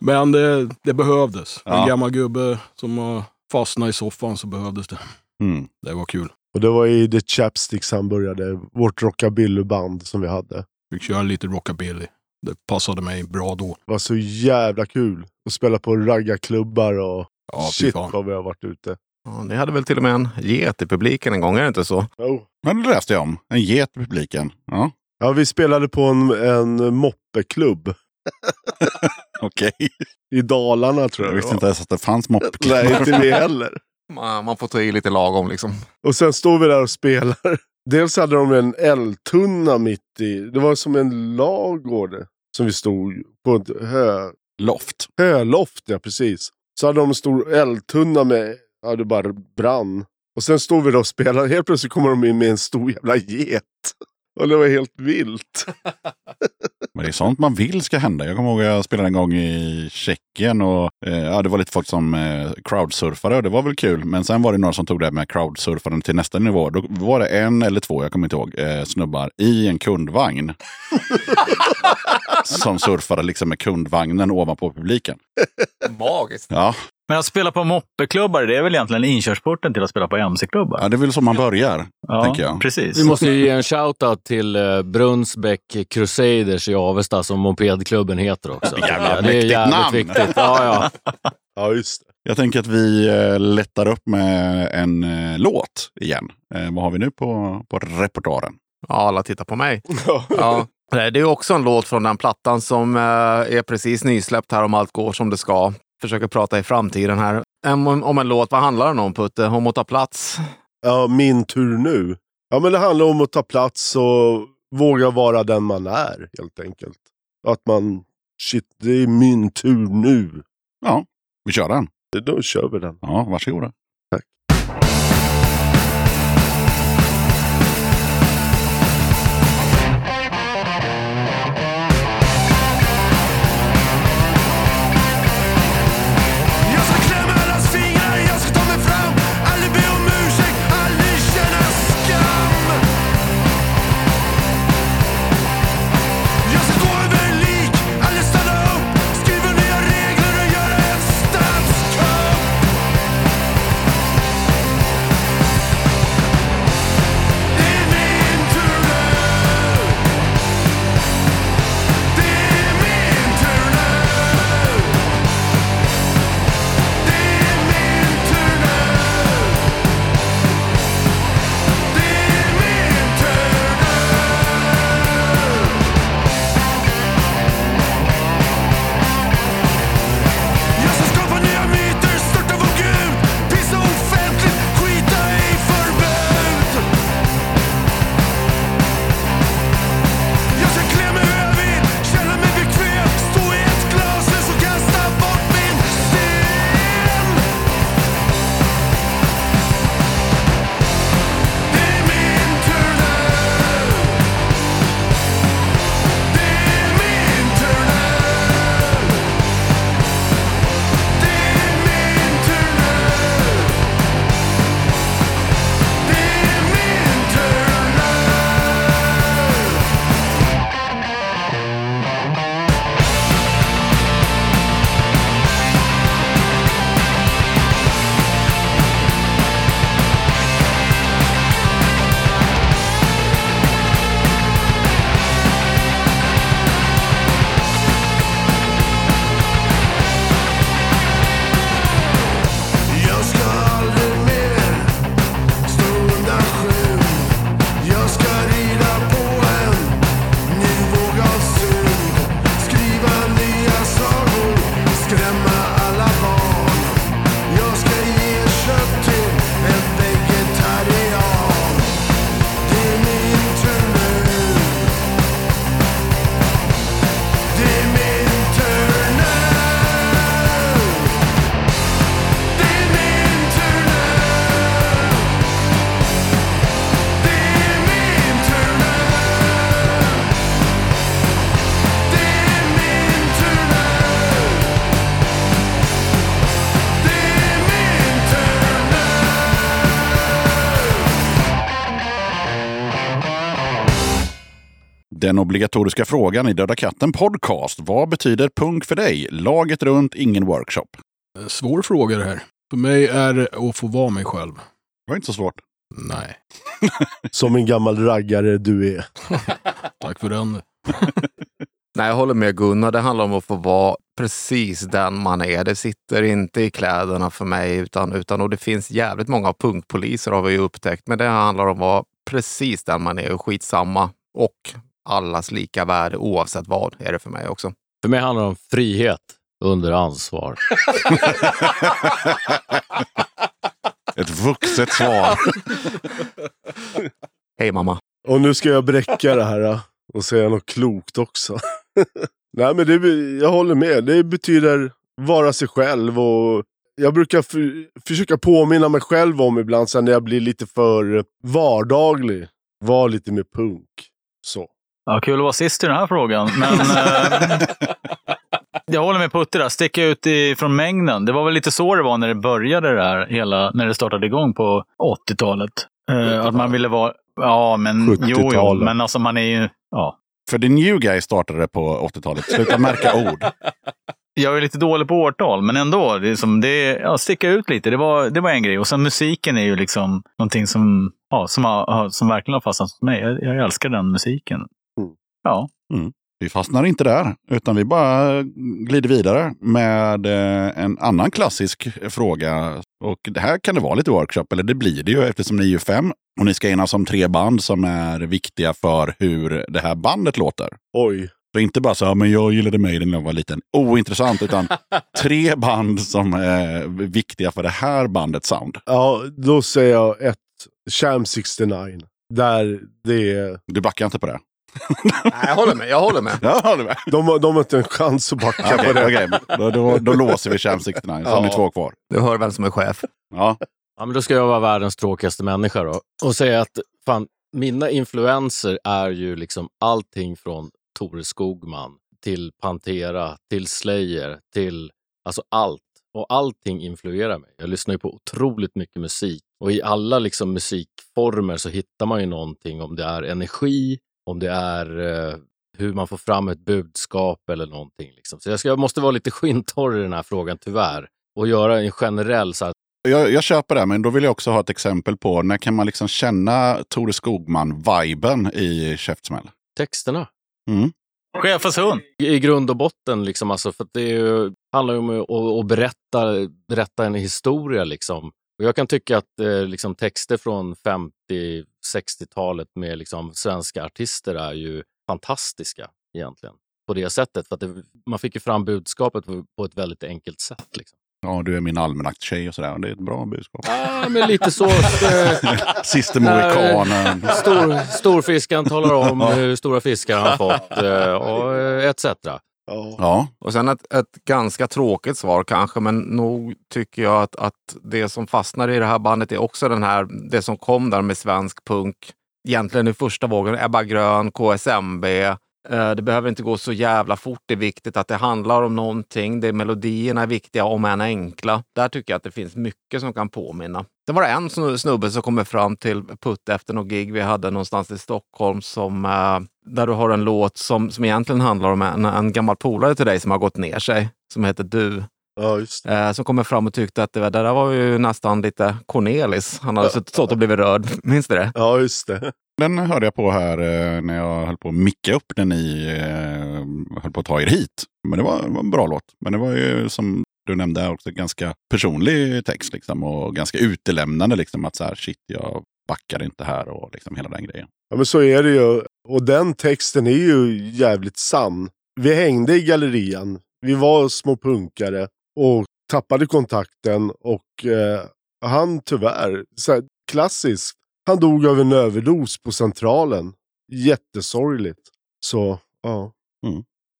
Men det, det behövdes. En Ja. gammal gubbe som har fastnat i soffan så behövdes det. Mm. Det var kul. Och det var i The Chapsticks han började. Vårt rockabillyband som vi hade. Fick köra lite rockabilly. Det passade mig bra då. Det var så jävla kul att spela på raggarklubbar och Ja, shit fan. vad vi har varit ute. Ja, ni hade väl till och med en get i publiken en gång, är det inte så? Oh. Men det läste jag om. En get i publiken. Ja. Ja, vi spelade på en, en moppeklubb. Okej. I Dalarna tror jag Jag visste inte ens att det fanns moppklubbar. Nej, inte vi heller. Man, man får ta i lite lagom liksom. Och sen står vi där och spelar. Dels hade de en eldtunna mitt i. Det var som en lagård som vi stod på ett hö, Loft. höloft. Ja, precis. Så hade de en stor eldtunna med, ja det bara brann. Och sen stod vi där och spelade. Helt plötsligt kommer de in med en stor jävla get. Och det var helt vilt. Men det är sånt man vill ska hända. Jag kommer ihåg att jag spelade en gång i Tjeckien och eh, ja, det var lite folk som eh, crowdsurfade och det var väl kul. Men sen var det några som tog det med crowdsurfaren till nästa nivå. Då var det en eller två, jag kommer inte ihåg, eh, snubbar i en kundvagn. som surfade liksom med kundvagnen ovanpå publiken. Magiskt. Ja, Men att spela på moppeklubbar, det är väl egentligen inkörsporten till att spela på mc-klubbar? ja det är väl så man börjar, Ja, tänker jag. precis. Vi måste ju ge en shout-out till eh, Brunnsbäck Crusaders i Avesta som mopedklubben heter också. Jävla det är jävligt namn. viktigt. Ja, ja. Ja, just det. Jag tänker att vi eh, lättar upp med en eh, låt igen. Vad har vi nu på, på repertoaren? Ja, alla tittar på mig. Ja. Det är också en låt från den plattan som är precis nysläppt här om allt går som det ska. Försöker prata i framtiden här. Om, om en låt, vad handlar den om Putte? Om att ta plats? Ja, min tur nu. Ja, men det handlar om att ta plats och våga vara den man är helt enkelt. Att man, shit, det är min tur nu. Ja, vi kör den. Då kör vi den. Ja, varsågoda. Den obligatoriska frågan i Döda katten Podcast. Vad betyder punk för dig? Laget runt, ingen workshop. En svår fråga det här. För mig är det att få vara mig själv. Det var inte så svårt. Nej, Som en gammal raggare du är. tack för den. Nej, jag håller med Gunnar. Det handlar om att få vara precis den man är. Det sitter inte i kläderna för mig, utan, utan och det finns jävligt många punkpoliser har vi ju upptäckt. Men det handlar om att vara precis den man är och skitsamma. Och allas lika värde oavsett vad är det för mig också. För mig handlar det om frihet under ansvar. Ett vuxet svar. Hej mamma. Och nu ska jag bräcka det här äh, och säga något klokt också. Nej men det, jag håller med. Det betyder vara sig själv och jag brukar för, försöka påminna mig själv om ibland sen när jag blir lite för vardaglig. Var lite mer punk. Så. Ja, kul att vara sist i den här frågan. Men eh, jag håller med Putte där. Sticka ut i, från mängden. Det var väl lite så det var när det började där, hela, när det startade igång på 80-talet. Eh, att man ville vara... Ja, men jo, jo, 70-talet. men alltså man är ju... Ja. För The New Guy startade på 80-talet. Sluta märka ord. Jag är lite dålig på årtal, men ändå. Det som det, ja, sticka ut lite, det var, det var en grej. Och sen musiken är ju liksom någonting som, ja, som, har, har- som verkligen har fastnat hos mig. Jag, jag älskar den musiken. Ja. Vi fastnar inte där, utan vi bara glider vidare med eh, en annan klassisk fråga. Och det här kan det vara lite workshop, eller det blir det ju eftersom ni är fem. Och ni ska enas om tre band som är viktiga för hur det här bandet låter. Oj. Så inte bara så, ja, men jag gillade Maiden när jag var liten. Ointressant, utan tre band som är viktiga för det här bandets sound. Ja, då säger jag ett. Sham 69. Där det är... Du backar inte på det? Nej, jag håller med. Jag håller med. Jag håller med. De, har- de har inte en chans att backa på det. okej. Då, då, då låser vi Sham 69, så har ni Ja. två kvar. Du hör vem som är chef. Ja. Ja, men då ska jag vara världens tråkigaste människa då och säga att fan, mina influenser är ju liksom allting från Tore Skogman till Pantera, till Slayer, till alltså allt. Och allting influerar mig. Jag lyssnar ju på otroligt mycket musik och i alla liksom musikformer så hittar man ju någonting om det är energi, om det är eh, hur man får fram ett budskap eller någonting. Liksom. Så jag, ska, jag måste vara lite skintorr i den här frågan tyvärr och göra en generell så här, Jag, jag köper det, men då vill jag också ha ett exempel på när kan man liksom känna Tore Skogman-viben i käftsmäll? texterna. Mm. Chefens hund. I i grund och botten, liksom, alltså, för att det är ju, handlar ju om att, att, att berätta, berätta en historia. Liksom. Och jag kan tycka att eh, liksom, texter från 50-60-talet med liksom, svenska artister är ju fantastiska egentligen. På det sättet. För att det, man fick ju fram budskapet på, på ett väldigt enkelt sätt. Liksom. Ja, du är min almanacktjej och sådär. Det är ett bra budskap. Ja, men lite så. Siste mohikanen. stor, storfiskaren talar om hur stora fiskar han fått eh, och eh, etc. Ja. Ja, Och sen ett, ett ganska tråkigt svar kanske, men nog tycker jag att, att det som fastnar i det här bandet är också den här, det som kom där med svensk punk. Egentligen i första vågen, Ebba Grön, KSMB. Eh, det behöver inte gå så jävla fort. Det är viktigt att det handlar om någonting. Det är melodierna är viktiga, om än enkla. Där tycker jag att det finns mycket som kan påminna. Sen var det en snubbe som kommer fram till Putte efter något gig vi hade någonstans i Stockholm som, eh, där du har en låt som, som egentligen handlar om en, en gammal polare till dig som har gått ner sig, som heter Du. ja, just det. Eh, som kommer fram och tyckte att det, var- det där var ju nästan lite Cornelis. Han hade suttit stått och blivit rörd. Minns du det? Ja, just det. den hörde jag på här eh, när jag höll på att micka upp den i, eh, höll på att ta er hit. Men det var, var en bra låt. Men det var ju som du nämnde också ganska personlig text liksom och ganska utelämnande liksom att så här shit jag backar inte här och liksom hela den grejen. Ja, men så är det ju. Och den texten är ju jävligt sann. Vi hängde i gallerian. Vi var små punkare och tappade kontakten. Och eh, han tyvärr, så här, klassiskt, han dog av en överdos på Centralen. Jättesorgligt. Så, ja.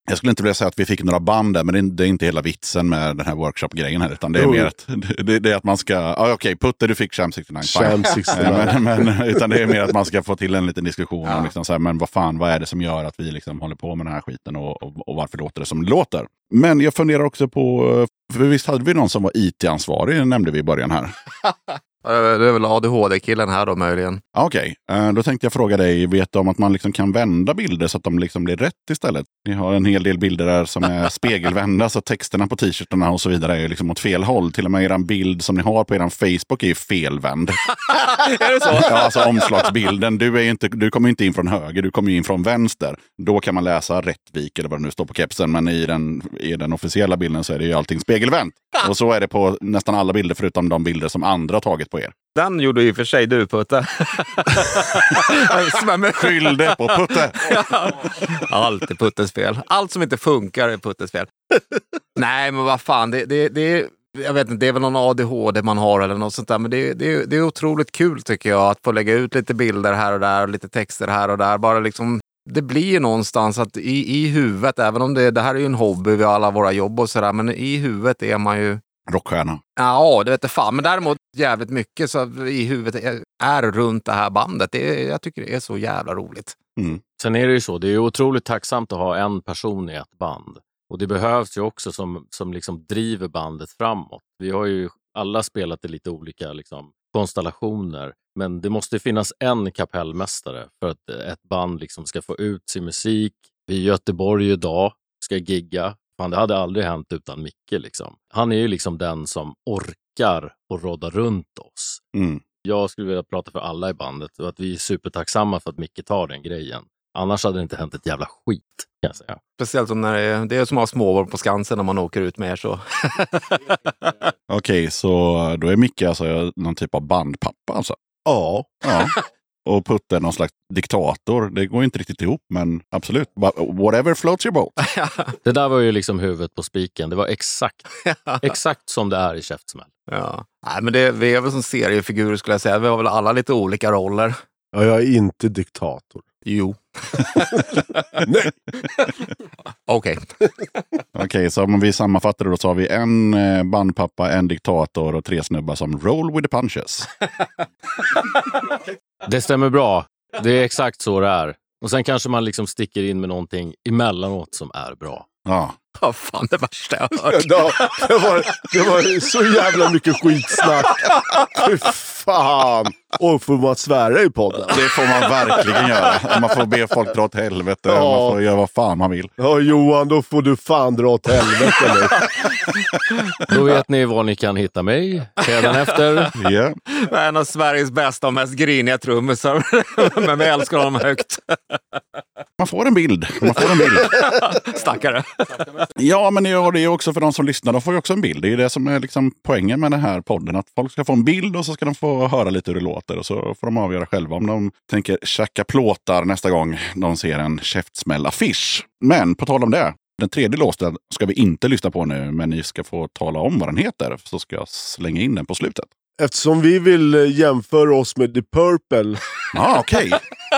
Jag skulle inte vilja säga att vi fick några band där, men det är, inte hela vitsen med den här workshop-grejen här. Utan det är Jo. mer att, det, det är att man ska, ja, okej, Putte du fick Sham 69. fine. Sham 69. Eh, men, men, utan det är mer att man ska få till en liten diskussion om liksom så här, men vad fan, vad är det som gör att vi liksom håller på med den här skiten och, och, och varför låter det som det låter? Men jag funderar också på, för visst hade vi någon som var IT-ansvarig, nämnde vi i början här. Det är väl ADHD-killen här då möjligen. Okej, Eh, då tänkte jag fråga dig, vet du om att man liksom kan vända bilder så att de liksom blir rätt istället? Ni har en hel del bilder där som är spegelvända, så texterna på t-shirtarna och så vidare är liksom åt fel håll. Till och med er bild som ni har på er Facebook är ju felvänd. är det så? Ja, alltså omslagsbilden. Du, är inte, du kommer inte in från höger, du kommer ju in från vänster. Då kan man läsa Rättvik eller vad det nu står på kepsen. Men i den, i den officiella bilden så är det ju allting spegelvänt. Och så är det på nästan alla bilder förutom de bilder som andra har tagit på er. Den gjorde ju för sig du Putte. Skyll det på Putte! Allt är Puttes fel. Allt som inte funkar är Puttes fel. Nej, men vad fan. Det, det, det, jag vet inte, det är väl någon ADHD man har eller något sånt där. Men det, det, det är otroligt kul tycker jag att få lägga ut lite bilder här och där och lite texter här och där. Bara liksom, det blir ju någonstans att i, i huvudet, även om det, det här är ju en hobby, vi har alla våra jobb och sådär, men i huvudet är man ju Rockstjärna. Ja, det vet jag fan. Men däremot jävligt mycket så i huvudet är, är runt det här bandet. Det jag tycker det är så jävla roligt. Mm. Sen är det ju så, det är otroligt tacksamt att ha en person i ett band. Och det behövs ju också som, som liksom driver bandet framåt. Vi har ju alla spelat i lite olika liksom, konstellationer. Men det måste finnas en kapellmästare för att ett band liksom ska få ut sin musik. Vi är i Göteborg idag, ska gigga. Fan, det hade aldrig hänt utan Micke. Liksom. Han är ju liksom den som orkar och råda runt oss. Mm. Jag skulle vilja prata för alla i bandet och att vi är supertacksamma för att Micke tar den grejen. Annars hade det inte hänt ett jävla skit, kan jag säga. Speciellt som när det är, det är som att ha småbarn på Skansen när man åker ut med er. Så. Okej, så då är Micke alltså någon typ av bandpappa alltså? Ja. Ja. Och Putte är någon slags diktator. Det går inte riktigt ihop, men absolut. Whatever floats your boat. Det där var ju liksom huvudet på spiken. Det var exakt, exakt som det är i Käftsmäll. Ja. Nej, men det, vi är väl som seriefigurer skulle jag säga. Vi har väl alla lite olika roller. ja, jag är inte diktator. Jo. Nej. Okej. Okej, så om vi sammanfattar det då så har vi en eh, bandpappa, en diktator och tre snubbar som roll with the punches. Det stämmer bra. Det är exakt så det är. Och sen kanske man liksom sticker in med någonting emellanåt som är bra. Ja. Vad fan det värsta jag har hört. Ja, det, var, det var så jävla mycket skitsnack. Fy fan. Och får man svära i podden? Det får man verkligen göra. Man får be folk dra åt helvete. Ja. Man får göra vad fan man vill. Ja, Johan, då får du fan dra åt helvete nu. Då vet ni var ni kan hitta mig efter. Ja. En av Sveriges bästa och mest griniga trummisar. Men vi älskar honom högt. Man får en bild. Man får en bild. Stackare. Ja, men det är också för de som lyssnar. De får ju också en bild. Det är ju det som är liksom poängen med den här podden. Att folk ska få en bild och så ska de få höra lite hur det låter. Och så får de avgöra själva om de tänker tjacka plåtar nästa gång de ser en käftsmäll-affisch. Men på tal om det. Den tredje låten ska vi inte lyssna på nu, men ni ska få tala om vad den heter. Så ska jag slänga in den på slutet. Eftersom vi vill eh, jämföra oss med The Purple Ja, okej.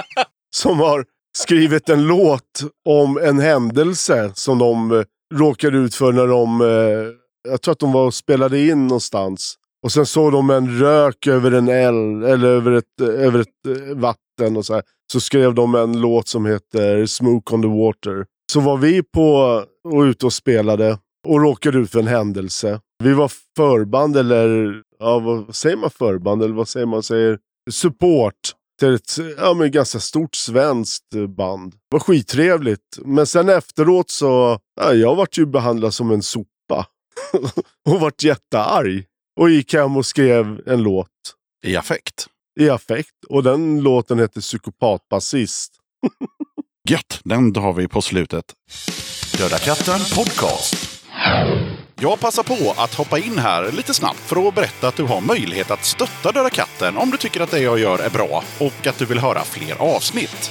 som har skrivit en låt om en händelse som de eh, råkade ut för när de, eh, jag tror att de var och spelade in någonstans. Och sen såg de en rök över en eld, eller över ett, över ett eh, vatten och så här. Så skrev de en låt som heter Smoke on the Water. Så var vi på och ute och spelade och råkade ut för en händelse. Vi var förband eller, ja vad säger man förband eller vad säger man? Säger support till ett ja, men ganska stort svenskt band. Det var skittrevligt. Men sen efteråt så, ja, jag vart ju behandlad som en sopa. och vart jättearg. Och gick hem och skrev en låt I affekt. i affekt. Och den låten heter Psykopatbasist. Gött, den har vi på slutet. Döda katten podcast. Jag passar på att hoppa in här lite snabbt för att berätta att du har möjlighet att stötta Döda katten om du tycker att det jag gör är bra och att du vill höra fler avsnitt.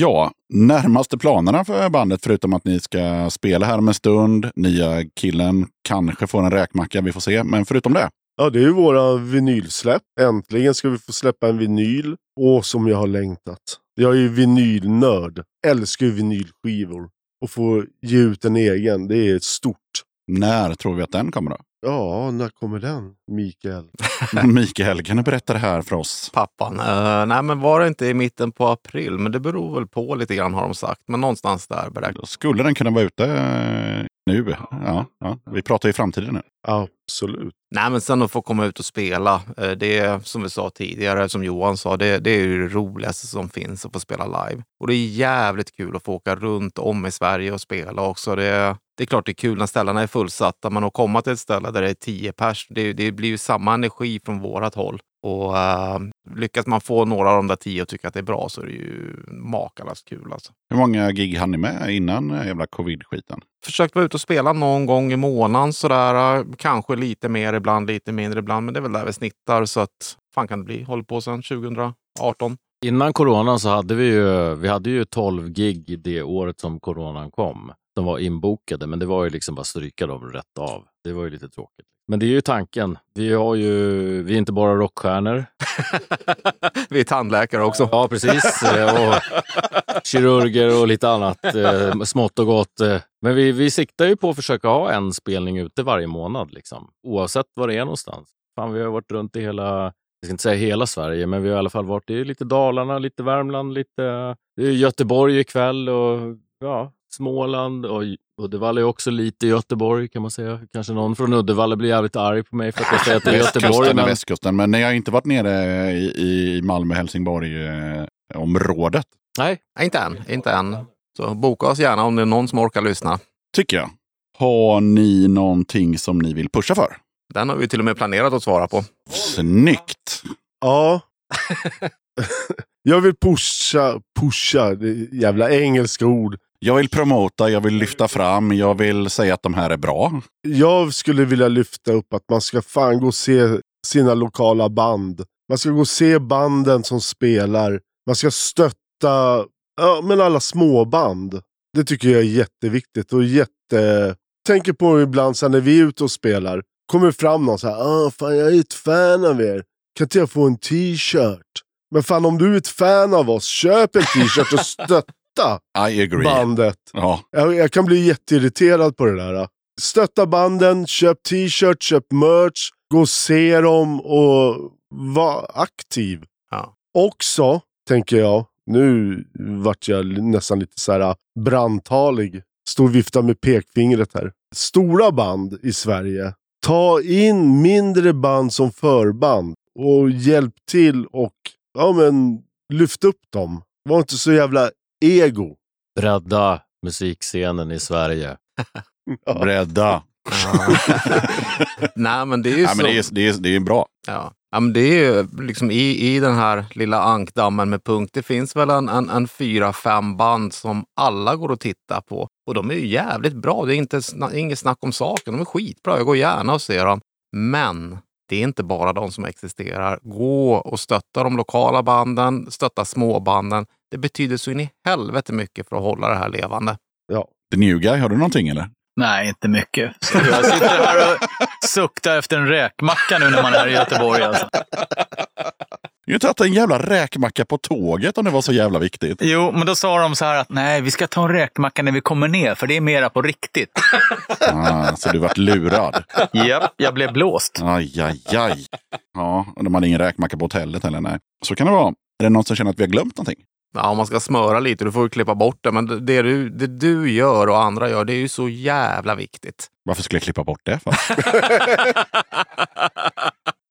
Ja, närmaste planerna för bandet förutom att ni ska spela här om en stund. Nya killen kanske får en räkmacka, vi får se. Men förutom det. Ja, det är ju våra vinylsläpp. Äntligen ska vi få släppa en vinyl. Åh, som jag har längtat. Jag är ju vinylnörd. Älskar ju vinylskivor. Och få ge ut en egen, det är stort. När tror vi att den kommer då? Ja, när kommer den, Mikael? Mikael, kan du berätta det här för oss? Pappan. Uh, nej, men var det inte i mitten på april? Men det beror väl på lite grann har de sagt. Men någonstans där beräknas. Skulle den kunna vara ute eh, nu? Ja, ja. vi pratar ju framtiden nu. Absolut. Nej, men sen att få komma ut och spela. eh, Det är som vi sa tidigare, som Johan sa, det, det är ju det roligaste som finns att få spela live. Och det är jävligt kul att få åka runt om i Sverige och spela också. Det, det är klart det är kul när ställena är fullsatta, men att komma till ett ställe där det är tio pers, det, det blir ju samma energi från vårat håll. Och uh, lyckas man få några av de där tio att tycka att det är bra så är det ju makalöst kul. Alltså. Hur många gig hann ni med innan eh, jävla covid-skiten? Försökt vara ute och spela någon gång i månaden sådär. Kanske lite mer ibland, lite mindre ibland. Men det är väl där vi snittar. Så att fan kan det bli? Håller på sedan 2018. Innan coronan så hade vi ju, vi hade ju 12 gig det året som coronan kom. De var inbokade, men det var ju liksom bara stryka dem rätt av. Det var ju lite tråkigt. Men det är ju tanken. Vi, har ju, vi är inte bara rockstjärnor. vi är tandläkare också. Ja, precis. Eh, Och kirurger och lite annat eh, smått och gott. eh. Men vi, vi siktar ju på att försöka ha en spelning ute varje månad, liksom. oavsett var det är någonstans. Fan, vi har varit runt i hela, jag ska inte säga hela Sverige, men vi har i alla fall varit i lite Dalarna, lite Värmland, lite Göteborg ikväll och ja, Småland och Uddevalla är också lite Göteborg kan man säga. Kanske någon från Uddevalla blir jävligt arg på mig för att jag säger att det är Göteborg. Men... västkusten, men ni har inte varit nere i, i Malmö-Helsingborg-området. Nej. Nej, inte än. Inte än. Så boka oss gärna om det är någon som orkar lyssna. Tycker jag. Har ni någonting som ni vill pusha för? Den har vi till och med planerat att svara på. Snyggt! Ja. jag vill pusha, pusha, det jävla engelska ord. Jag vill promota, jag vill lyfta fram, jag vill säga att de här är bra. Jag skulle vilja lyfta upp att man ska fan gå och se sina lokala band. Man ska gå och se banden som spelar. Man ska stötta ja, men alla småband. Det tycker jag är jätteviktigt och jätte... Tänker på ibland så när vi är ute och spelar. Kommer fram någon så här, ah, fan jag är ett fan av er. Kan inte jag få en t-shirt? Men fan om du är ett fan av oss, köp en t-shirt och stötta i agree. bandet. Ja. Jag, jag kan bli jätteirriterad på det där. Stötta banden, köp t-shirt, köp merch, gå och se dem och var aktiv. Ja. Också, tänker jag, nu vart jag nästan lite så här brandtalig. Står och viftar med pekfingret här. Stora band i Sverige. Ta in mindre band som förband och hjälp till och ja, men, lyft upp dem. Var inte så jävla ego. Bredda musikscenen i Sverige. Bredda. Nej, men det är ju så. men det, är, det, är, det är bra. Ja. ja, men det är ju liksom i, i den här lilla ankdammen med punkt. Det finns väl en, en, en fyra, fem band som alla går att titta på. Och de är ju jävligt bra. Det är inte, sna- inget snack om saken. De är skitbra. Jag går gärna och ser dem. Men det är inte bara de som existerar. Gå och stötta de lokala banden, stötta småbanden. Det betyder så in i helvete mycket för att hålla det här levande. The New Guy, har du någonting eller? Nej, inte mycket. Så jag sitter här och suktar efter en räkmacka nu när man är i Göteborg. Alltså. Du har tagit en jävla räkmacka på tåget om det var så jävla viktigt. Jo, men då sa de så här att nej, vi ska ta en räkmacka när vi kommer ner, för det är mera på riktigt. Ah, så du vart lurad. Japp, jag blev blåst. Aj, aj, aj. Ja, och de hade ingen räkmacka på hotellet heller. Nej. Så kan det vara. Är det någon som känner att vi har glömt någonting? Ja, om man ska smöra lite, du får ju klippa bort det. Men det, du, det du gör och andra gör, det är ju så jävla viktigt. Varför skulle jag klippa bort det?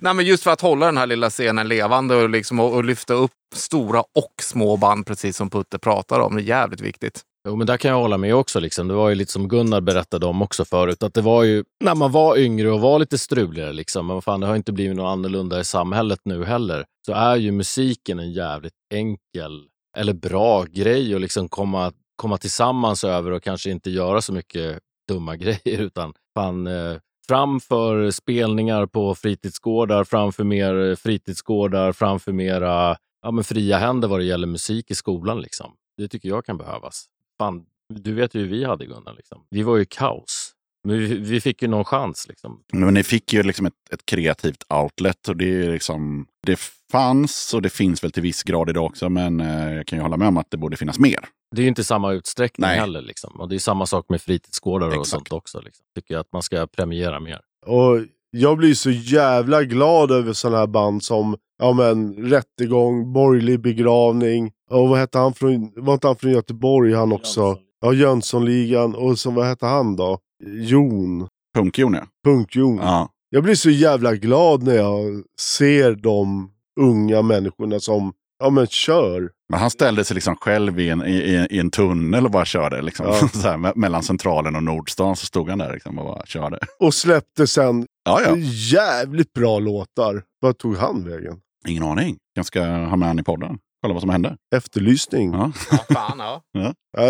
Nej, men just för att hålla den här lilla scenen levande och, liksom, och, och lyfta upp stora och små band, precis som Putte pratar om. Det är jävligt viktigt. Jo, men där kan jag hålla med också. Liksom. Det var ju lite som Gunnar berättade om också förut, att det var ju när man var yngre och var lite struligare, liksom, men vad fan, det har inte blivit något annorlunda i samhället nu heller, så är ju musiken en jävligt enkel eller bra grej att liksom komma, komma tillsammans över och kanske inte göra så mycket dumma grejer, utan fan, eh, framför spelningar på fritidsgårdar, framför mer eh, fritidsgårdar, framför mera ja, men fria händer vad det gäller musik i skolan. Liksom. Det tycker jag kan behövas. Fan, du vet ju hur vi hade Gunnar. Liksom. Vi var ju kaos. Men vi, vi fick ju någon chans. Liksom. Men ni fick ju liksom ett, ett kreativt outlet och det, är liksom, det fanns och det finns väl till viss grad idag också. Men eh, jag kan ju hålla med om att det borde finnas mer. Det är ju inte samma utsträckning Nej. heller. Liksom. Och det är samma sak med fritidsgårdar och Exakt. sånt också. Liksom. Tycker jag att man ska premiera mer. Och jag blir så jävla glad över sådana här band som ja, men, Rättegång, Borgerlig begravning. Och vad hette han från, var inte han från Göteborg han också? Ja, Jönssonligan. Och så, vad hette han då? Jon. Punk-Jon ja. Punk-Jon. ja. Jag blir så jävla glad när jag ser de unga människorna som ja, men, kör. Men han ställde sig liksom själv i en, i, i- en tunnel och bara körde. Liksom. Ja. så här, me- mellan Centralen och Nordstan så stod han där liksom, och bara körde. Och släppte sen Ja, ja. jävligt bra låtar. Vad tog han vägen? Ingen aning. Jag ska ha med han i podden. Kolla vad som hände. Efterlysning. Ja. Ja, fan ja. Ja,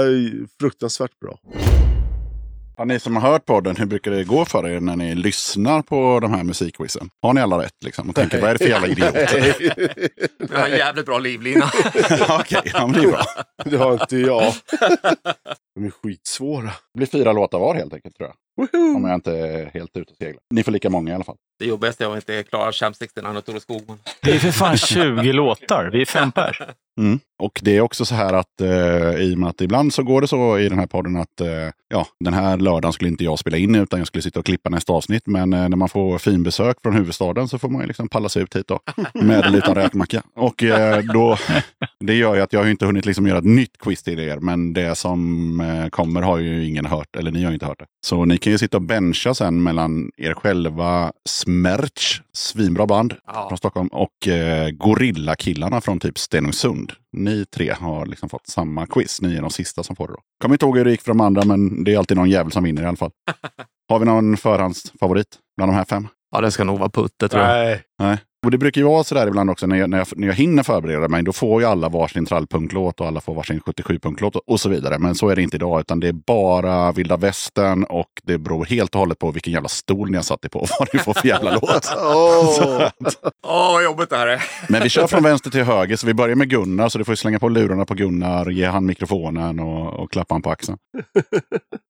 fruktansvärt bra. Ja, ni som har hört podden, hur brukar det gå för er när ni lyssnar på de här musikquizen? Har ni alla rätt liksom? Och tänker, vad är det för jävla idioter? Jag har en jävligt bra livlina. Okej, ja, men det är bra. Det har inte jag. De är skitsvåra. Det blir fyra låtar var helt enkelt tror jag. Om jag inte är helt ute och seglar. Ni får lika många i alla fall. Det jobbigaste är att inte klara Champ-60 och Tore Skogman. Det är för fan 20 låtar. Vi är fem pers. Mm. Och det är också så här att eh, i och med att ibland så går det så i den här podden att eh, ja, den här lördagen skulle inte jag spela in utan jag skulle sitta och klippa nästa avsnitt. Men eh, när man får finbesök från huvudstaden så får man ju liksom palla sig ut hit då. Med eller utan räkmacka. Och eh, då, det gör ju att jag har inte hunnit liksom göra ett nytt quiz till er. Men det som eh, kommer har ju ingen hört, eller ni har ju inte hört det. Så ni kan ju sitta och bencha sen mellan er själva Smerch, svinbra band Ja. från Stockholm, och eh, Gorilla-killarna från typ Stenungsund. Ni tre har liksom fått samma quiz. Ni är de sista som får det. Då. Kommer inte ihåg hur det gick för de andra, men det är alltid någon jävel som vinner i alla fall. Har vi någon förhandsfavorit bland de här fem? Ja, det ska nog vara Putte tror jag. Nej. Nej. Och det brukar ju vara sådär ibland också när jag, när, jag, när jag hinner förbereda mig. Då får ju alla varsin trallpunklåt och alla får varsin 77-punklåt och så vidare. Men så är det inte idag, utan det är bara vilda västern och det beror helt och hållet på vilken jävla stol ni har satt er på. Vad ni får för jävla låt. Åh. Åh, vad jobbigt det här är. Men vi kör från vänster till höger, så vi börjar med Gunnar. Så du får ju slänga på lurarna på Gunnar, ge han mikrofonen och, och klappa han på axeln.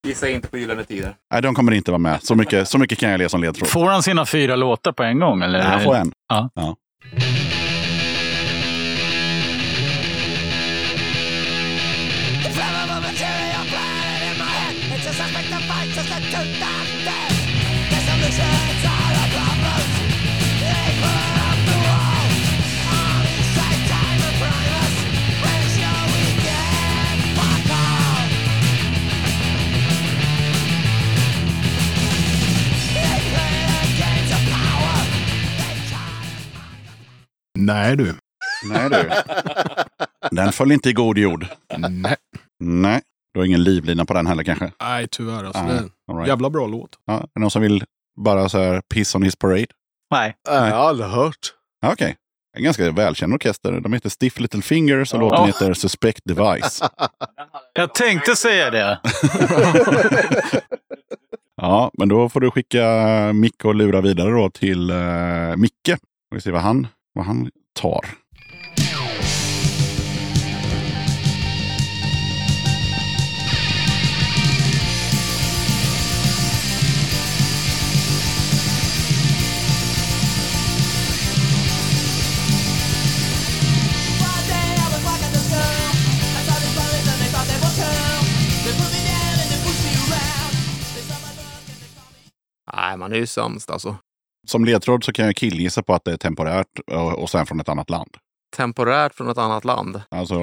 Gissa inte på Gyllene Tider. Nej, de kommer inte vara med. Så mycket, så mycket kan jag ge som ledtråd. Får han sina fyra låtar på en gång? Eller? Nej, han får en. Ja. Ja. Nej du. Nej du. Den föll inte i god jord. Nej. Nej. Du har ingen livlina på den heller kanske? Nej, tyvärr. Alltså, Ah, det right. jävla bra låt. Ja, är det någon som vill bara så här piss on his parade? Nej. Nej, jag har aldrig hört. Ja, Okej. En ganska välkänd orkester. De heter Stiff Little Fingers och Ja. låten heter Suspect Device. Jag tänkte säga det. Ja, men då får du skicka Micke och lura vidare då till uh, Micke. Och vi ser vad han, vad han tar. Nej, man är ju sämst alltså. Som ledtråd så kan jag killgissa på att det är temporärt och, och sen från ett annat land. Temporärt från ett annat land. Alltså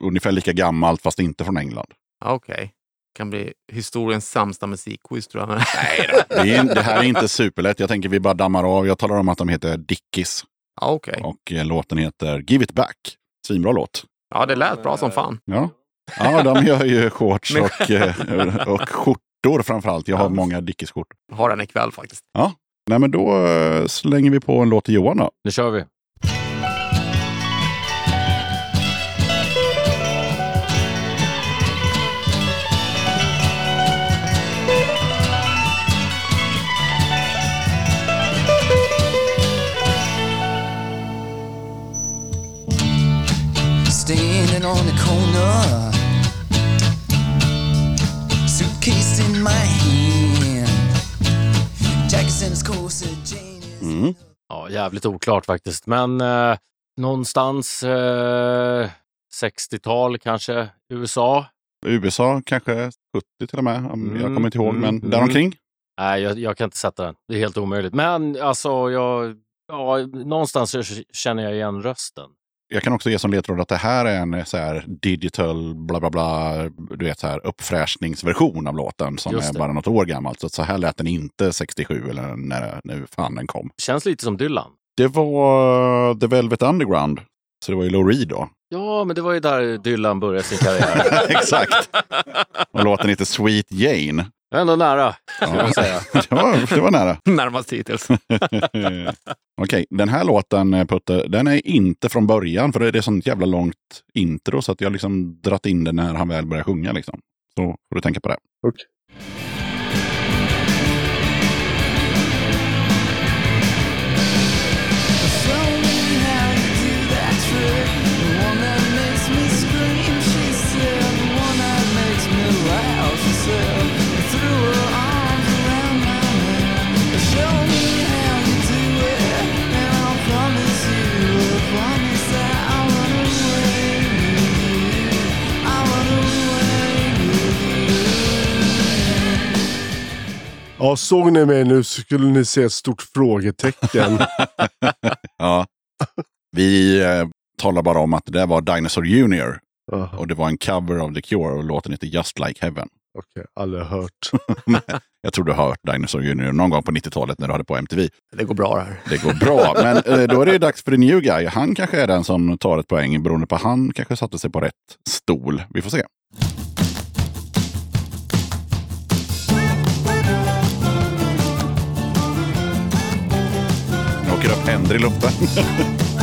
ungefär lika gammalt fast inte från England. Ja, Okej. Kan bli historiens sämsta musikquiz tror jag. Nej då. Det, är, det här är inte superlätt. Jag tänker vi bara dammar av. Jag talar om att de heter Dickies. Ja, okej. Och eh, låten heter Give It Back. Svinbra låt. Ja, det lät bra som fan. Ja, ja de gör ju shorts och, eh, och skjortor framförallt. Jag har Ja. många Dickies-skjortor. Har den ikväll faktiskt. Nej, men då eh, slänger vi på en låt till Johan då. Det kör vi. Standing on the corner Suitcase in my Mm. Ja, jävligt oklart faktiskt. Men eh, någonstans eh, 60-tal kanske, USA. USA kanske 70 till och med. om Jag Mm, kommer inte ihåg, mm, men mm. däromkring. Nej, jag, jag kan inte sätta den. Det är helt omöjligt. Men alltså, jag, ja, någonstans känner jag igen rösten. Jag kan också ge som ledtråd att det här är en så här digital bla bla bla, du vet så här uppfräschningsversion av låten som är bara något år gammalt. Så, så här lät den inte 67 eller när, när fan den kom. Känns lite som Dylan. Det var The Velvet Underground. Så det var ju Lou Reed då. Ja, men det var ju där Dylan började sin karriär. Exakt. Och låten heter Sweet Jane. Ändå nära, Ja. jag säga. Det var, det var nära. Närmast hittills. Okej, den här låten eh, Putte, den är inte från början för det är sånt jävla långt intro så att jag har liksom dratt in den när han väl börjar sjunga. Liksom. Så får du tänka på det. Okej. Ja, såg ni mig nu så skulle ni se ett stort frågetecken. Ja. Vi eh, talar bara om att det där var Dinosaur Junior. Jaha, Och det var en cover av The Cure och låten heter Just Like Heaven. Okej, aldrig hört. Jag tror du har hört Dinosaur Junior någon gång på 90-talet när du hade på MTV. Det går bra det här. Det går bra, men eh, då är det dags för the new guy. Han kanske är den som tar ett poäng beroende på han kanske satte sig på rätt stol. Vi får se. Nu åker upp händer i luften.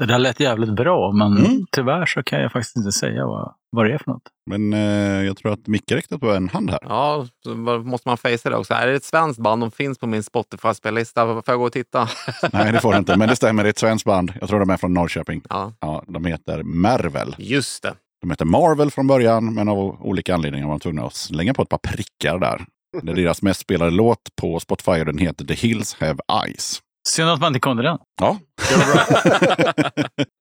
Det där lät jävligt bra, men Mm. tyvärr så kan jag faktiskt inte säga vad, vad det är för något. Men eh, jag tror att Micke räckte på en hand här. Ja, så måste man fejsa det också. Är det ett svenskt band? De finns på min Spotify-spellista. Får jag gå och titta? Nej, det får du inte. Men det stämmer, det är ett svenskt band. Jag tror de är från Norrköping. Ja, Ja, de heter Mervel. just det. De heter Marvel från början, men av olika anledningar var de tvungna att slänga på ett par prickar där. Det är deras mest spelade låt på Spotify och den heter The Hills Have Eyes. Synd att man inte kunde den. Ja,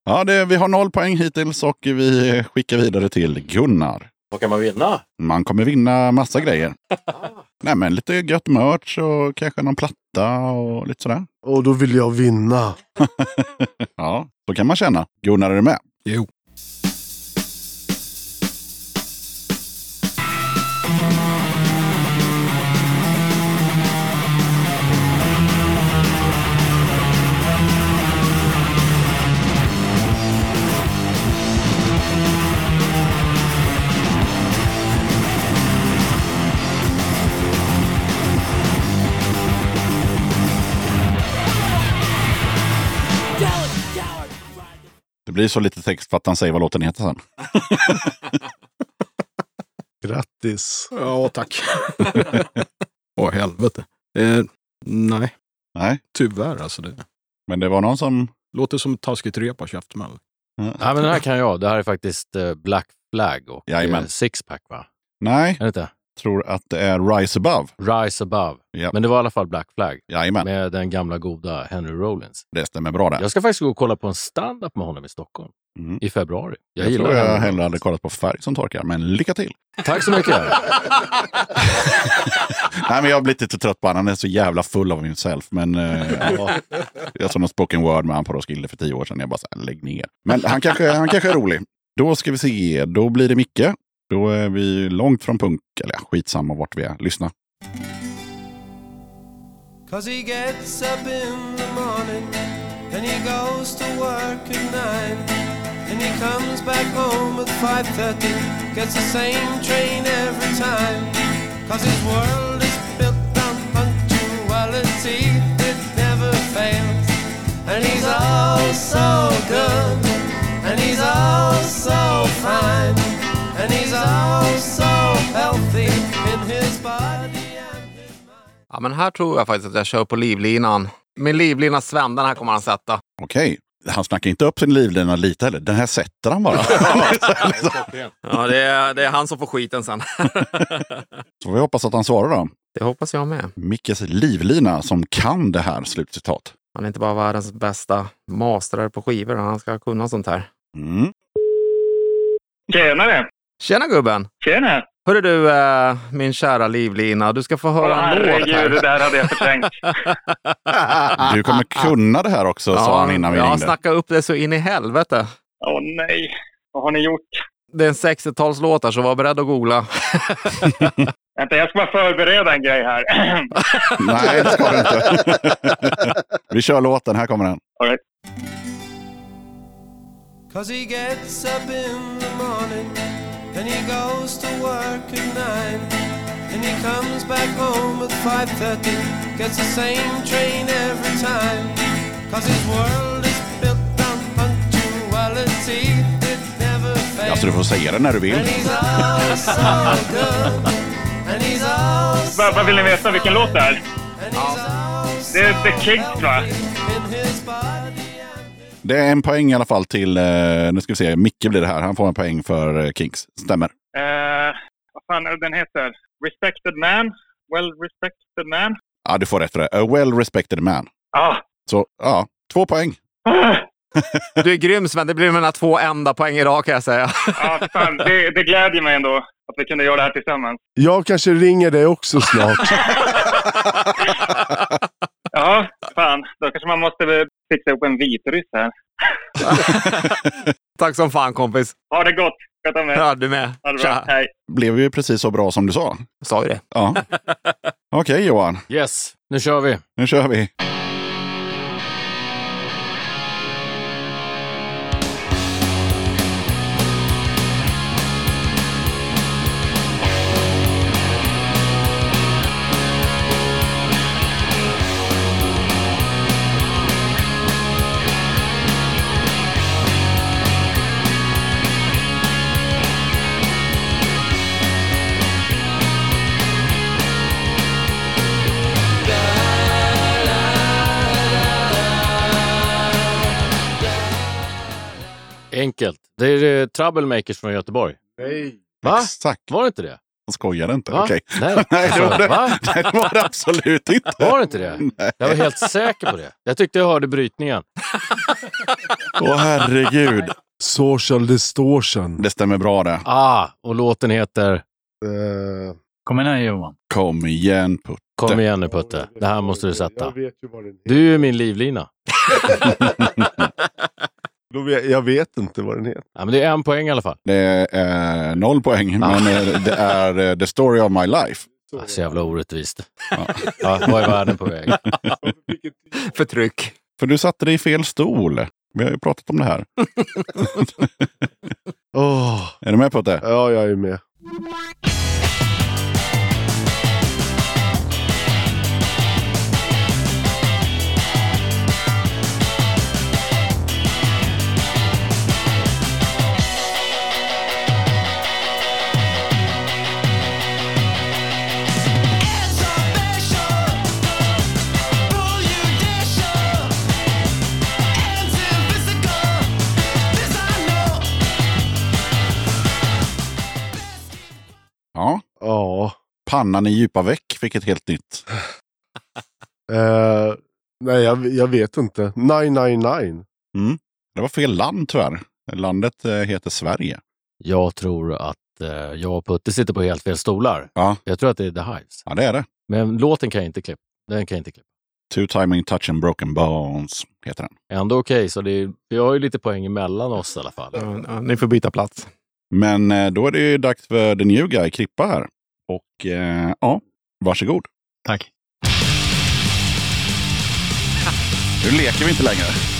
ja det, vi har noll poäng hittills och vi skickar vidare till Gunnar. Vad kan man vinna? Man kommer vinna massa grejer. Nej, men lite gött merch och kanske någon platta och lite sådär. Och då vill jag vinna. Ja, så kan man känna. Gunnar, är du med? Jo. Blir så lite text för att han säger vad låten heter sen. Grattis. Ja, tack. Åh, helvete. Eh, nej, Nej, tyvärr alltså. Det men det var någon som... låter som taskigt rep av käftsmäll. Nej, men den här kan jag. Det här är faktiskt eh, Black Flag och Jajamän. eh, Sixpack, va? Nej, Är det inte? Tror att det är Rise Above. Rise Above. Ja. Men det var i alla fall Black Flag Jajamän, med den gamla goda Henry Rollins. det stämmer bra där. Jag ska faktiskt gå och kolla på en stand-up med honom i Stockholm Mm. i februari. Jag, Jag, gillar tror jag Henry hellre hade kollat på Färg som torkar, men lycka till! Tack så mycket. Nej, men jag har blivit lite trött på honom. Han är så jävla full av himself. Men eh, ja, jag såg någon spoken word med honom på Roskilde för tio år sedan. Jag bara så här, lägg ner. Men han kanske, han kanske är rolig. Då ska vi se. Då blir det Micke. Då är vi långt från punk. Eller ja, skitsamma vart vi är. Lyssna. Cause he gets up in the morning and he goes to work at nine and he comes back home at 5.30 gets the same train every time Cause his world is built on punctuality it never fails and he's all so good And he's also healthy in his body and Ja, men här tror jag faktiskt att jag kör på livlinan. Min livlina Sven, den här kommer han sätta. Okej. Okay han snackar inte upp sin livlina lite heller. Den här sätter han bara. ja, det är, det är han som får skiten sen. så vi hoppas att han svarar då. Det hoppas jag med. Mickes livlina som kan det här, slutcitat. Han är inte bara världens bästa masterare på skivor, han ska kunna sånt här. Mm. Tjenare! Tjena gubben! Tjena! Hörru du, eh, min kära livlina, du ska få höra Åh, en låt herregud, här. det där hade jag förträngt. Du kommer kunna det här också, sa han innan vi jag ringde. snackade upp det så in i helvete. Åh nej, vad har ni gjort? Det är en 60-talslåt här, så var beredd att googla. Vänta, jag ska bara förbereda en grej här. Nej, det ska du inte. vi kör låten, här kommer den. All right. Cause he gets up in the morning and he goes to work at nine. And he comes back home at 5.30, gets the same train every time. Cause his world is built on punctuality, it never fails. Alltså, du får säga det när du vill. And he's all so good, and he's all so Vad, vill ni veta? Vilken låt det är? so Det är The Kinks va? Det är en poäng i alla fall till, eh, nu ska vi se, Micke blir det här. Han får en poäng för eh, Kings. Stämmer. Eh, vad fan är den heter? Respected Man? Well respected man? Ja, du får rätt för det. A well respected man. Ah. Så, ja, två poäng. Ah. Du är grym Sven, det blir mina två enda poäng idag kan jag säga. Ja, för fan, det, det glädjer mig ändå att vi kunde göra det här tillsammans. Jag kanske ringer dig också snart. Ja, fan. Då kanske man måste fixa upp en vitryss här. Tack som fan kompis. Ha det gott! Sköta med. Ja, du med. Ha det bra. Tja. Hej! Blev ju precis så bra som du sa. Sa ju det. Ja. Okej Johan, Yes, nu kör vi. nu kör vi. Enkelt. Det är eh, Troublemakers från Göteborg. Nej. Va? Exakt. Var det inte det? Jag skojar inte. Va? Okej. Nej. Nej, det var det. Va? Nej, det var det absolut inte. Var det inte det? Nej. Jag var helt säker på det. Jag tyckte jag hörde brytningen. Åh herregud. Social distortion. Det stämmer bra det. Ah, och låten heter Eh, Kom igen Johan. Kom igen Putte. Kom igen nu Putte. Det här måste du Jag sätta. vet ju vad den heter. Du är min livlina. Då vet, jag vet inte vad den heter. Ja, men det är en poäng i alla fall. Det är noll poäng, men eh, det är eh, the story of my life. Så jävla orättvist. Ja. Ja, vad är världen på väg? Förtryck. För du satte dig i fel stol. Vi har ju pratat om det här. Åh, Är du med Putte? ja, jag är med. Ja. Ja. Pannan i djupa veck fick ett helt nytt. Eh, nej, jag, jag vet inte. 999. Mm. Det var fel land tyvärr. Landet eh, heter Sverige. Jag tror att eh, jag och Putte sitter på helt fel stolar. Ja. Jag tror att det är The Hives. Ja, det är det. Men låten kan jag inte klippa. Den kan jag inte klippa. Two timing touch and broken bones heter den. Ändå okej, så det är, vi har ju lite poäng emellan oss i alla fall. Ja, ja, ni får byta plats. Men eh, då är det ju dags för the new guy, Krippa här. Och eh, ja, varsågod. Tack. Nu leker vi inte längre.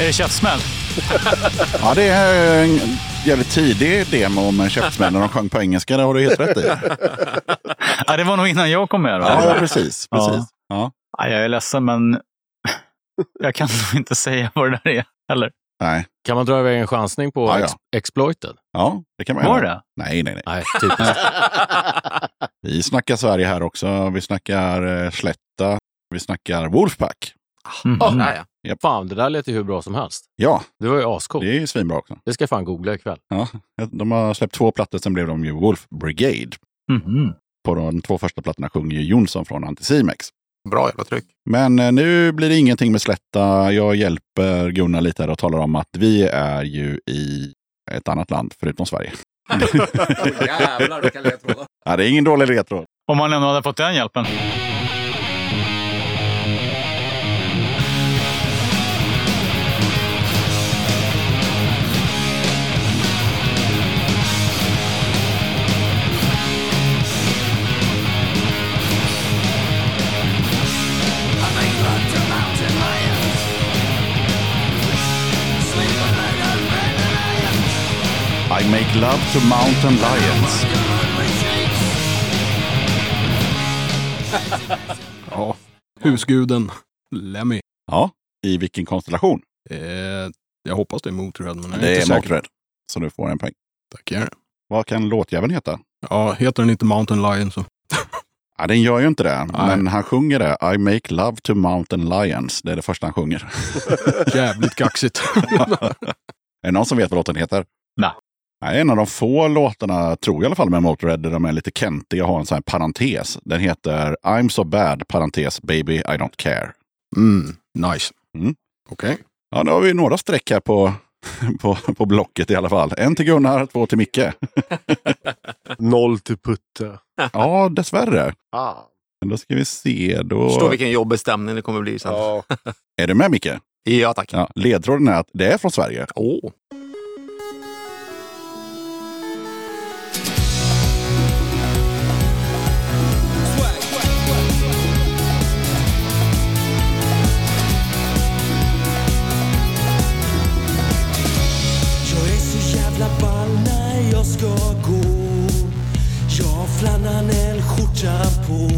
Är det käftsmäll? Ja, det är en jävligt tidig demo med Käftsmäll när de sjöng på engelska. Det har du helt rätt i. Ja, det var nog innan jag kom med. Då. Ja, precis. Ja. precis. Ja. Ja, jag är ledsen, men jag kan nog inte säga vad det där är heller. Nej. Kan man dra iväg en chansning på Ja, ja. ex- Exploited? Ja, det kan man Var göra. det? Nej, nej, nej. Nej, typiskt. Vi snackar Sverige här också. Vi snackar eh, Slätta. Vi snackar Wolfpack. Mhm. Ja, ja. Fan, det där lät ju hur bra som helst. Ja, Det var ju ascoolt. det är ju svinbra också. Det ska jag fan googla ikväll. Ja, de har släppt två plattor, sen blev de ju Wolf Brigade. Mhm. På de två första plattorna sjunger ju Jonsson från Anticimex. Bra jävla tryck. Men eh, nu blir det ingenting med Slätta. Jag hjälper Gunnar lite här och talar om att vi är ju i ett annat land förutom Sverige. Jävlar vilka ledtrådar. Ja, det är ingen dålig ledtråd. Om man ändå hade fått den hjälpen. I make love to mountain lions. Ja, husguden Lemmy. Ja, i vilken konstellation? Eh, jag hoppas det är Motörhead, men jag är Det inte är säker. Motörhead. Så du får en poäng. Tackar. Vad kan låtjäveln heta? Ja, heter den inte Mountain Lion så. Ja, den gör ju inte det, Nej. men han sjunger det. I make love to mountain lions. Det är det första han sjunger. Jävligt kaxigt. är det någon som vet vad låten heter? En av de få låtarna, tror jag i alla fall, med Motörhead, där de är lite kentiga och har en sån här parentes. Den heter I'm so bad, parentes, baby I don't care. Mm, nice. Mm. Okej. Ja, då har vi några streck här på, på, på blocket i alla fall. En till Gunnar, två till Micke. Noll till Putte. Ja, dessvärre. Ah. Men Då ska vi se. Då... Förstår vilken jobbig stämning det kommer bli sen. Ja. Är du med Micke? Ja, tack. Ja, ledtråden är att det är från Sverige. Åh. Ska gå Jag har flanellskjortan på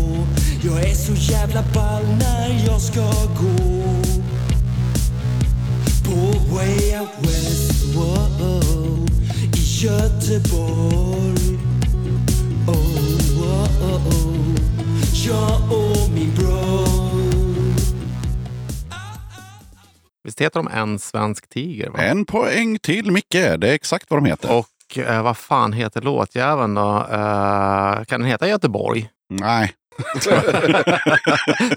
Jag är så jävla ball när jag ska gå På Way Out West, wow, i Göteborg oh, oh, oh, oh. Jag och min bror Visst heter de En svensk tiger? Va? En poäng till Micke. Det är exakt vad de heter. Och eh, vad fan heter låtjäveln då? Eh, kan den heta Göteborg? Nej,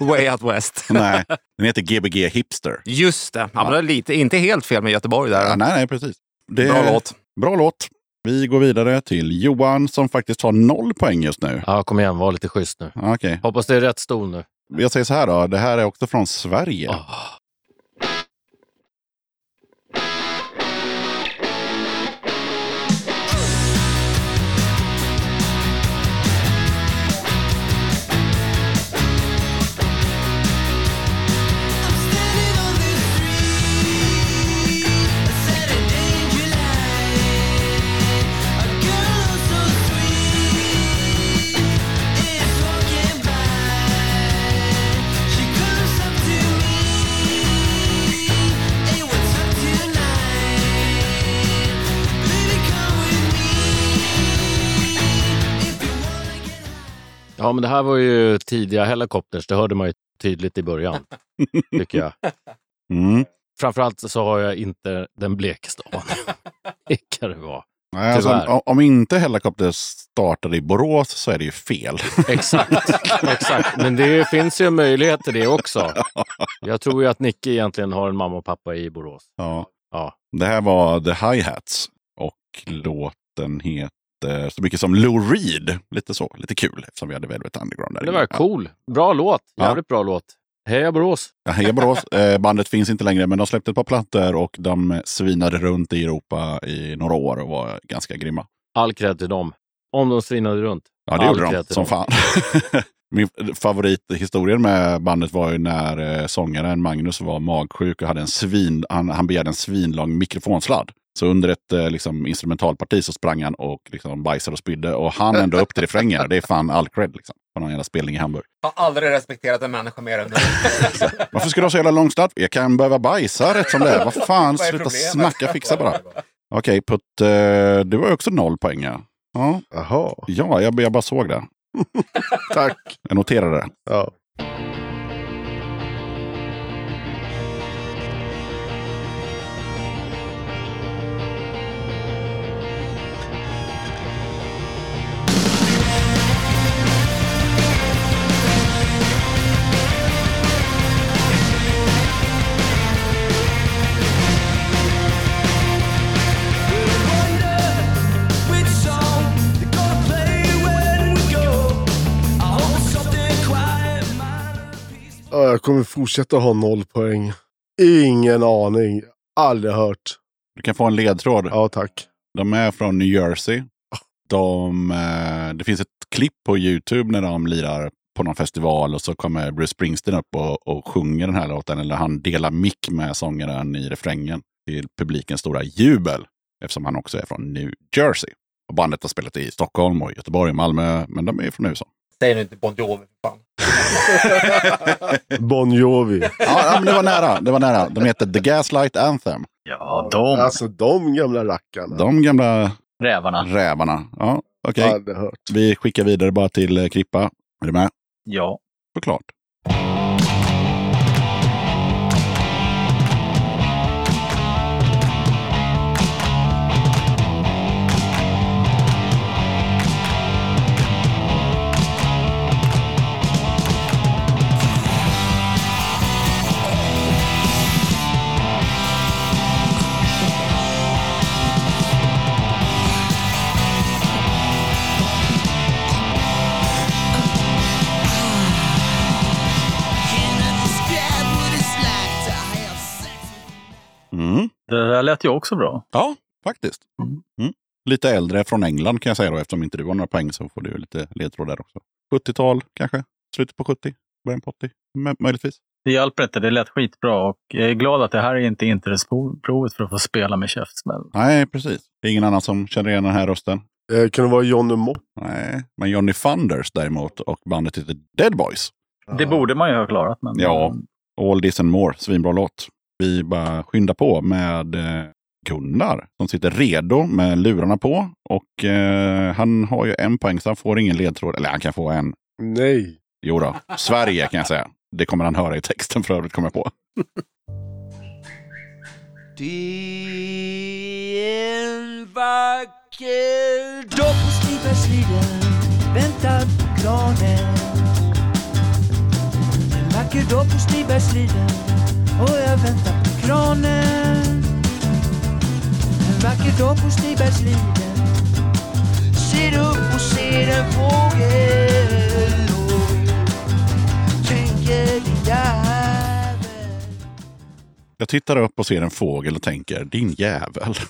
Way Out West. nej. Den heter Gbg Hipster. Just det. Ja, men det är lite, inte helt fel med Göteborg där. Ja, nej, nej, precis. Det Bra låt. Bra låt. Vi går vidare till Johan som faktiskt har noll poäng just nu. Ja, kom igen, var lite schysst nu. Ja, Okej. Hoppas det är rätt stol nu. Jag säger så här då. Det här är också från Sverige. Ah. Ja, men det här var ju tidiga Helicopters. Det hörde man ju tydligt i början, tycker jag. Mm. Framförallt så har jag inte den blekaste aning. Vilka det var. Nej, alltså, om inte Helicopter startade i Borås så är det ju fel. Exakt, exakt. Men det finns ju en möjlighet till det också. Jag tror ju att Nicke egentligen har en mamma och pappa i Borås. Ja. Ja. Det här var The Hi-Hats och låten heter så mycket som Lou Reed. Lite så, lite kul eftersom vi hade Velvet Underground där Det inne. var cool. Bra låt. Jävligt bra låt. Heja Borås! Ja, heja Borås. Eh, bandet finns inte längre, men de släppte ett par plattor och de svinade runt i Europa i några år och var ganska grymma. All cred till dem. Om de svinade runt. Ja, det All gjorde de som dem. fan. Min favorithistorien med bandet var ju när eh, sångaren Magnus var magsjuk och hade en svin, han, han begärde en svinlång mikrofonsladd. Så under ett eh, liksom, instrumentalparti så sprang han och liksom, bajsade och spydde och han ända upp till refrängen. Det är fan all cred liksom, på någon jävla spelning i Hamburg. Jag har aldrig respekterat en människa mer än du. Varför ska du ha så jävla lång sladd? Jag kan behöva bajsa rätt som det är. Vad fan, Vad är sluta problemet? snacka, fixa bara. Okej, Putt, eh, du har ju också noll poäng. Ja, ja, Jaha, ja jag, jag bara såg det. tack. Jag noterade det. Ja. Jag kommer fortsätta ha noll poäng. Ingen aning. Aldrig hört. Du kan få en ledtråd. Ja, tack. De är från New Jersey. De, eh, det finns ett klipp på YouTube när de lirar på någon festival och så kommer Bruce Springsteen upp och, och sjunger den här låten. Eller han delar mick med sångaren i refrängen till publikens stora jubel. Eftersom han också är från New Jersey. Och bandet har spelat i Stockholm och Göteborg och Malmö, men de är från USA. Säg nu inte Bon Jovi för fan. Bon Jovi. Ja, men det var nära. Det var nära. De heter The Gaslight Anthem. Ja, de Alltså de gamla rackarna. De gamla rävarna. rävarna. Ja, okej. Hört. Vi skickar vidare bara till eh, Krippa. Är du med? Ja. Såklart. Det där lät ju också bra. Ja, faktiskt. Mm. Lite äldre från England kan jag säga då. Eftersom inte du har några poäng så får du lite ledtråd där också. 70-tal kanske? Slutet på 70? Början på 80? M- möjligtvis. Det hjälper inte, det lät skitbra och jag är glad att det här är inte intresseprovet för att få spela med käftsmäll. Nej, precis. Det är ingen annan som känner igen den här rösten. Eh, kan det vara Johnny Mopp? Nej, men Johnny Thunders däremot och bandet heter Dead Boys. Det borde man ju ha klarat. Men... Ja, All This and More. Svinbra låt. Vi bara skyndar på med eh, Gunnar som sitter redo med lurarna på. Och eh, han har ju en poäng så han får ingen ledtråd. Eller han kan få en. Nej. Jo då. Sverige kan jag säga. Det kommer han höra i texten för övrigt, kommer jag på. Det är en vacker dag på Stibergsliden Väntar på kranen En vacker dag på Stibergsliden Och jag väntar på kranen En vacker dag på Stibergsliden Ser upp och ser en fågel och tänker din jävel Jag tittar upp och ser en fågel och tänker, din jävel.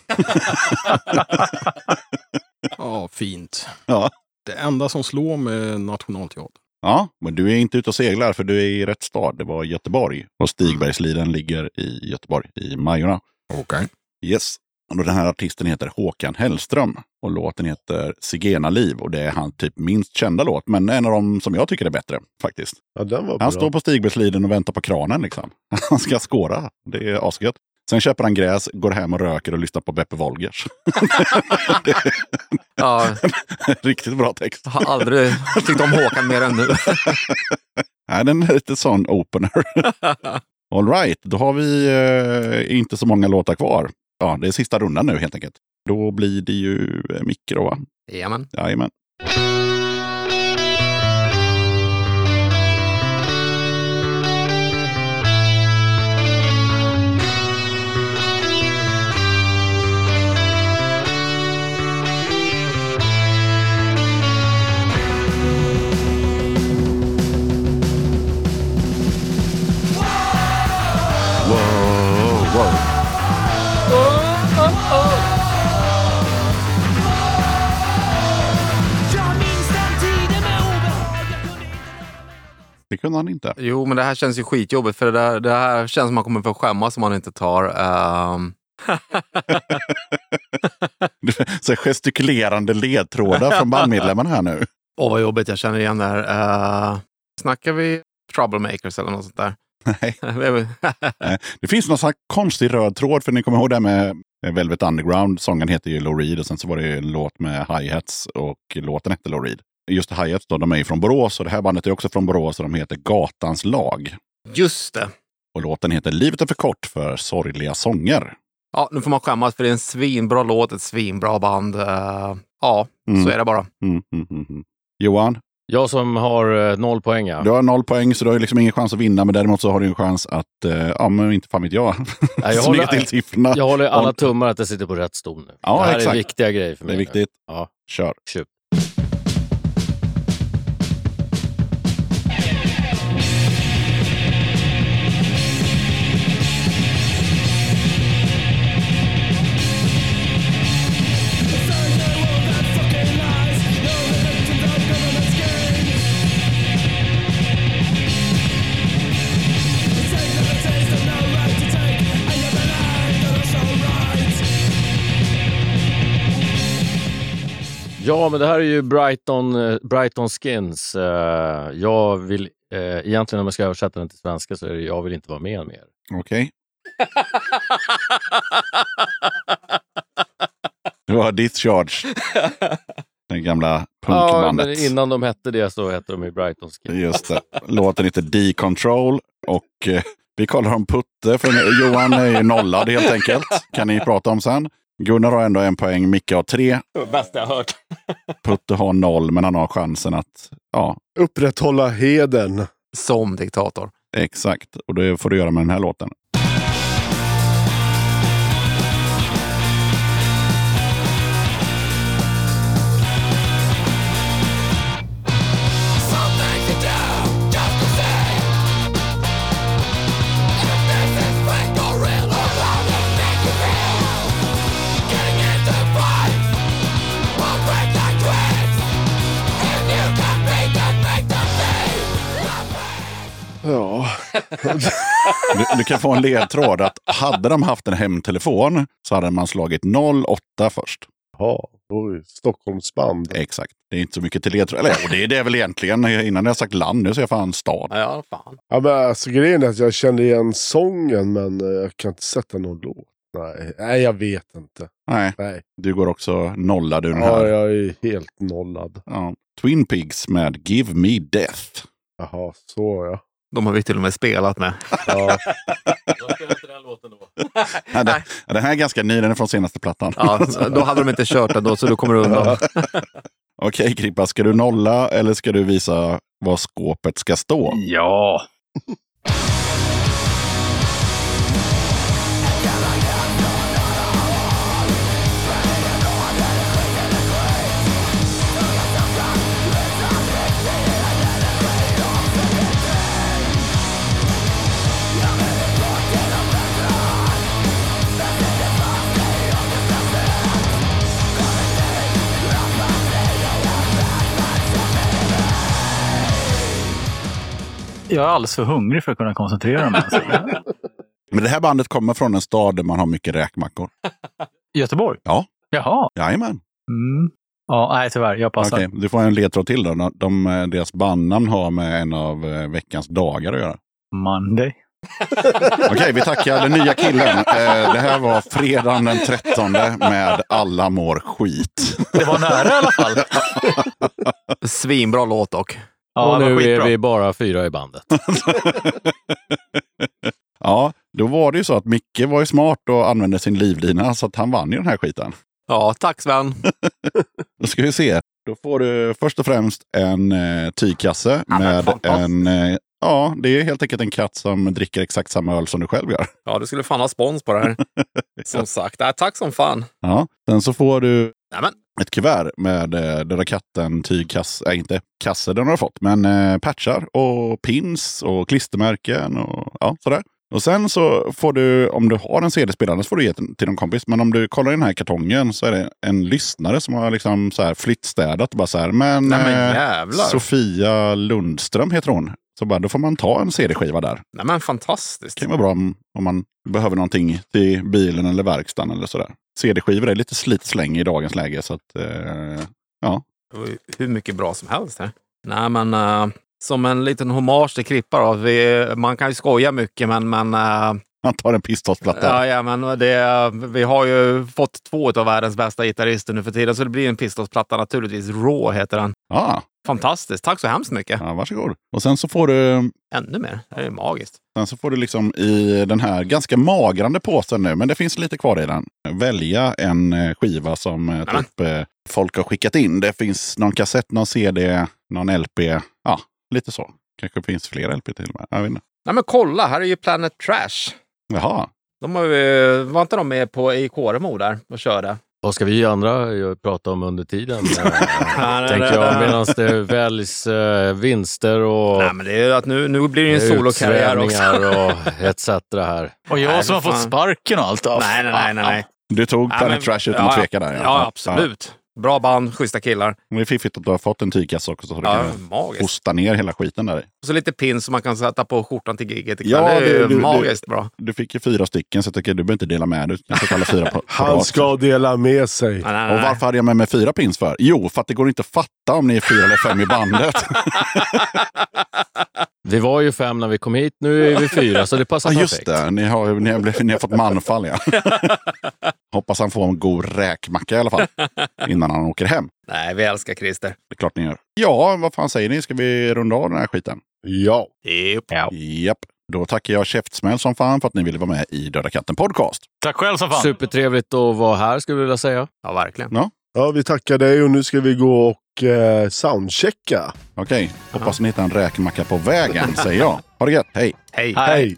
Ja, fint. Ja. Det enda som slår med Nationalteatern. Ja, men du är inte ute och seglar för du är i rätt stad. Det var Göteborg. Och Stigbergsliden ligger i Göteborg, i Majorna. Okej. Yes. Och den här artisten heter Håkan Hellström. Och låten heter Zigenarliv. Och det är hans typ minst kända låt. Men en av dem som jag tycker är bättre faktiskt. Ja, Han bra. står på Stigbergsliden och väntar på kranen liksom. Han ska skåra. Det är asgött. Sen köper han gräs, går hem och röker och lyssnar på Beppe Wolgers. Ja, riktigt bra text. jag har aldrig tyckt om Håkan mer än nu. Nej, den är lite sån opener. All right, då har vi eh, inte så många låtar kvar. Ja, det är sista rundan nu helt enkelt. Då blir det ju eh, då, va? Jajamän. Jajamän. Det kunde han inte. Jo, men det här känns ju skitjobbigt för det, där, det här känns som man kommer få skämmas om man inte tar. ehm, Så gestikulerande ledtrådar från bandmedlemmarna här nu. Åh, vad jobbigt. Jag känner igen det här. Uh, snackar vi Troublemakers eller något sånt där? Nej. Det finns någon sån konstig röd tråd, för ni kommer ihåg det här med Velvet Underground. Sången heter ju Lou Reed och sen så var det en låt med hi-hats och låten hette Lou Reed. Just hi-hats då, de är ju från Borås och det här bandet är också från Borås och de heter Gatans lag. Just det. Och låten heter Livet är för kort för sorgliga sånger. Ja, nu får man skämmas för det är en svinbra låt, ett svinbra band. Eh, ja, Mm. så är det bara. Mm, mm, mm, mm. Johan, Jag som har eh, noll poäng, ja. du har noll poäng så du har liksom ingen chans att vinna. Men däremot så har du en chans att, eh, ja men inte fan vet jag, Nej, jag, snygga håller, till siffrorna. jag håller alla tummar att jag sitter på rätt stol nu. Ja, det här exakt. är viktiga grejer för Det mig. är nu. viktigt. Ja, Kör. köp. Ja, men det här är ju Brighton, eh, Brighton Skins. Eh, jag vill, eh, egentligen om jag ska översätta den till svenska så är det jag vill inte vara med mer. Okej. Du har Discharge. Den gamla Ja, punkbandet. men innan de hette det så hette de ju Brighton Skins. Just det. Låten heter D-Control och vi kollar om Putte. För Johan är ju nollad helt enkelt. Kan ni prata om sen. Gunnar har ändå en poäng, Micke har tre. Det var bästa jag hört. Putte har noll, men han har chansen att... Ja, Upprätthålla heden. Som diktator. exakt. Och det får du göra med den här låten. Du, du kan få en ledtråd att hade de haft en hemtelefon så hade man slagit 08 först. Jaha, oj. Stockholmsband. Exakt. Det är inte så mycket till ledtråd. Eller och det är det väl egentligen. Innan jag sagt land, nu säger jag fan stad. Ja, fan. Ja, men alltså, grejen är att jag kände igen sången men eh, jag kan inte sätta någon låt. Nej, Nej jag vet inte. Nej, Nej. du går också nollad ur den Ja, här. jag är helt nollad. Ja. Twin Pigs med Give Me Death. Jaha, så ja. De har vi till och med spelat med. ja. Jag spelar inte den låten då. Ja, den, den här är ganska ny, den är från senaste plattan. Ja, då hade de inte kört den då, så du kommer undan. Okej Krippa, ska du nolla eller ska du visa var skåpet ska stå? Ja. Jag är alldeles för hungrig för att kunna koncentrera mig. Alltså. Men det här bandet kommer från en stad där man har mycket räkmackor. Göteborg? Ja. Jaha. Jajamän. Mm. Ja, nej tyvärr. Jag passar. Okej, du får en ledtråd till då. De, de, deras bandnamn har med en av eh, veckans dagar att göra. Monday. Okej, vi tackar den nya killen. Eh, det här var fredagen den 13 med Alla mår skit. Det var nära i alla fall. Svinbra låt dock. Ja, och nu är vi bara fyra i bandet. Ja, då var det ju så att Micke var ju smart och använde sin livlina så att han vann ju den här skiten. Ja, tack Sven. Då ska vi se. Då får du först och främst en eh, tygkasse men med en... Eh, ja, det är helt enkelt en katt som dricker exakt samma öl som du själv gör. Ja, du skulle fan ha spons på det här. Som sagt. Nej, tack som fan. Ja. Sen så får du Nämen. ett kuvert med eh, Döda katten tygkasse, äh, inte kasse den har fått, men eh, patchar och pins och klistermärken och ja, sådär. Och sen så får du, om du har en CD-spelare, så får du ge till någon kompis. Men om du kollar i den här kartongen så är det en lyssnare som har liksom så här flyttstädat och bara så här, men, Nej, men eh. Sofia Lundström heter hon. Så bara, då får man ta en CD-skiva där. Nej men fantastiskt. Det kan vara bra om, om man behöver någonting till bilen eller verkstaden eller sådär. CD-skivor är lite slit-släng i dagens läge. Så att, eh, ja. Hur mycket bra som helst här. Nej men eh, som en liten hommage till Krippa då. Vi, man kan ju skoja mycket men, men eh, Man tar en pistolsplatta. Ja, ja, men det, vi har ju fått två av världens bästa gitarrister nu för tiden, så det blir en pistolsplatta naturligtvis. Raw heter den. Ja, Fantastiskt. Tack så hemskt mycket. ja, varsågod. Och sen så får du Ännu mer. Det är magiskt. Sen så får du liksom i den här ganska magrande påsen nu, men det finns lite kvar i den. Välja en eh, skiva som eh, typ, eh, folk har skickat in. Det finns någon kassett, någon CD, någon LP. Ja, lite så. Kanske finns fler LP till och med. Jag vet inte. Nej men kolla, här är ju Planet Trash. Jaha. De har var inte de med på i Kåremo där och körde? Vad ska vi andra ju prata om under tiden? nej, Tänker jag, medan det väljs eh, vinster och Nej men det är att nu, nu blir det en solokarriär också. och etc. här. Och jag Nej, som har fått sparken och allt. då. Nej, nej, nej. nej. Du tog Ja, Planet men- Trash utan ja, att tveka där. Ja, absolut. Bra band, schyssta killar. Det är fiffigt att du har fått en tygkasse också. Så du Ja, kan magiskt. hosta ner hela skiten där. Och så lite pins som man kan sätta på skjortan till giget ikväll. Ja, det är du- du- magiskt bra. Du fick ju fyra stycken så jag tycker du behöver inte dela med dig. Du kan ta alla fyra på, på Han rad. ska dela med sig. Nej, nej, Och nej. varför hade jag med mig fyra pins för? Jo, för att det går inte att fatta om ni är fyra eller fem i bandet. Vi var ju fem när vi kom hit, nu är vi fyra, så det passar Ja, perfekt. just det. Ni har, ni, har, blivit- ni har fått manfall, ja. Hoppas han får en god räkmacka i alla fall. Innan han åker hem. Nej, vi älskar Christer. Det är klart ni gör. Ja, vad fan säger ni? Ska vi runda av den här skiten? Ja. Japp. Japp. Då tackar jag Käftsmäll som fan för att ni ville vara med i Döda katten podcast. Tack själv som fan. Supertrevligt att vara här skulle jag vilja säga. Ja, verkligen. Ja. ja, vi tackar dig och nu ska vi gå och eh, soundchecka. Okej, hoppas ni hittar en räkmacka på vägen, säger jag. Ha det gött, hej! Hej. Hej!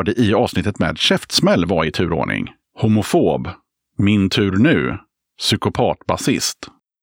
Hörde i avsnittet med käftsmäll var i turordning. Homofob, Min tur nu, Psykopatbasist.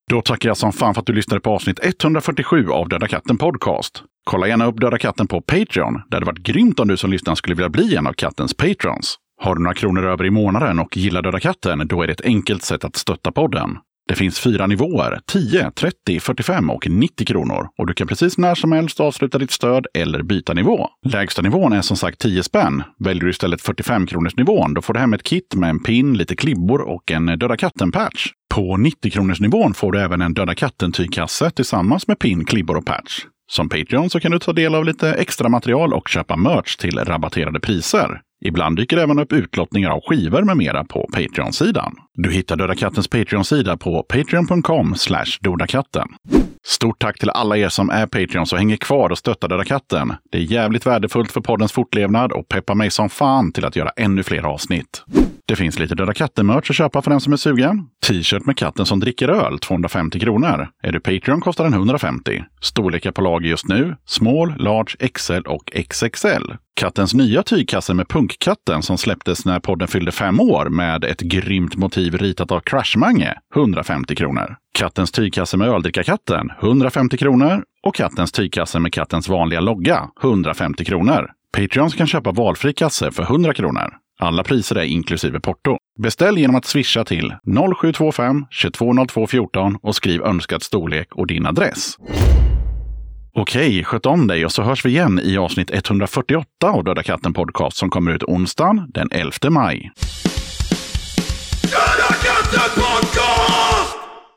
Då tackar jag som fan för att du lyssnade på avsnitt 147 av Döda katten Podcast. Kolla gärna upp Döda katten på Patreon. Det hade varit grymt om du som lyssnar skulle vilja bli en av kattens patrons. Har du några kronor över i månaden och gillar Döda katten, då är det ett enkelt sätt att stötta podden. Det finns fyra nivåer, 10, 30, 45 och 90 kronor. Och du kan precis när som helst avsluta ditt stöd eller byta nivå. Lägsta nivån är som sagt 10 spänn. Väljer du istället 45 kronors nivån, då får du hem ett kit med en pin, lite klibbor och en Döda katten-patch. På 90 kronors nivån får du även en Döda katten-tygkasse tillsammans med pin, klibbor och patch. Som Patreon så kan du ta del av lite extra material och köpa merch till rabatterade priser. Ibland dyker det även upp utlottningar av skivor med mera på Patreon-sidan. Du hittar Döda Kattens Patreon-sida på patreon.com dodakatten. Stort tack till alla er som är Patreons och hänger kvar och stöttar Döda katten. Det är jävligt värdefullt för poddens fortlevnad och peppar mig som fan till att göra ännu fler avsnitt. Det finns lite Döda katten-merch att köpa för den som är sugen. T-shirt med katten som dricker öl, 250 kronor. Är du Patreon kostar den 150. Storlekar på lager just nu, small, large, XL och XXL. Kattens nya tygkasse med punkkatten som släpptes när podden fyllde fem år med ett grymt motiv ritat av Crashmange, 150 kronor. Kattens tygkasse med öldrickarkatten, 150 kronor. Och kattens tygkasse med kattens vanliga logga, 150 kronor. Patreons kan köpa valfri kasse för 100 kronor. Alla priser är inklusive porto. Beställ genom att swisha till 0725 220214 och skriv önskad storlek och din adress. Okej, sköt om dig och så hörs vi igen i avsnitt 148 av Döda katten podcast som kommer ut onsdagen den 11 maj. Döda katten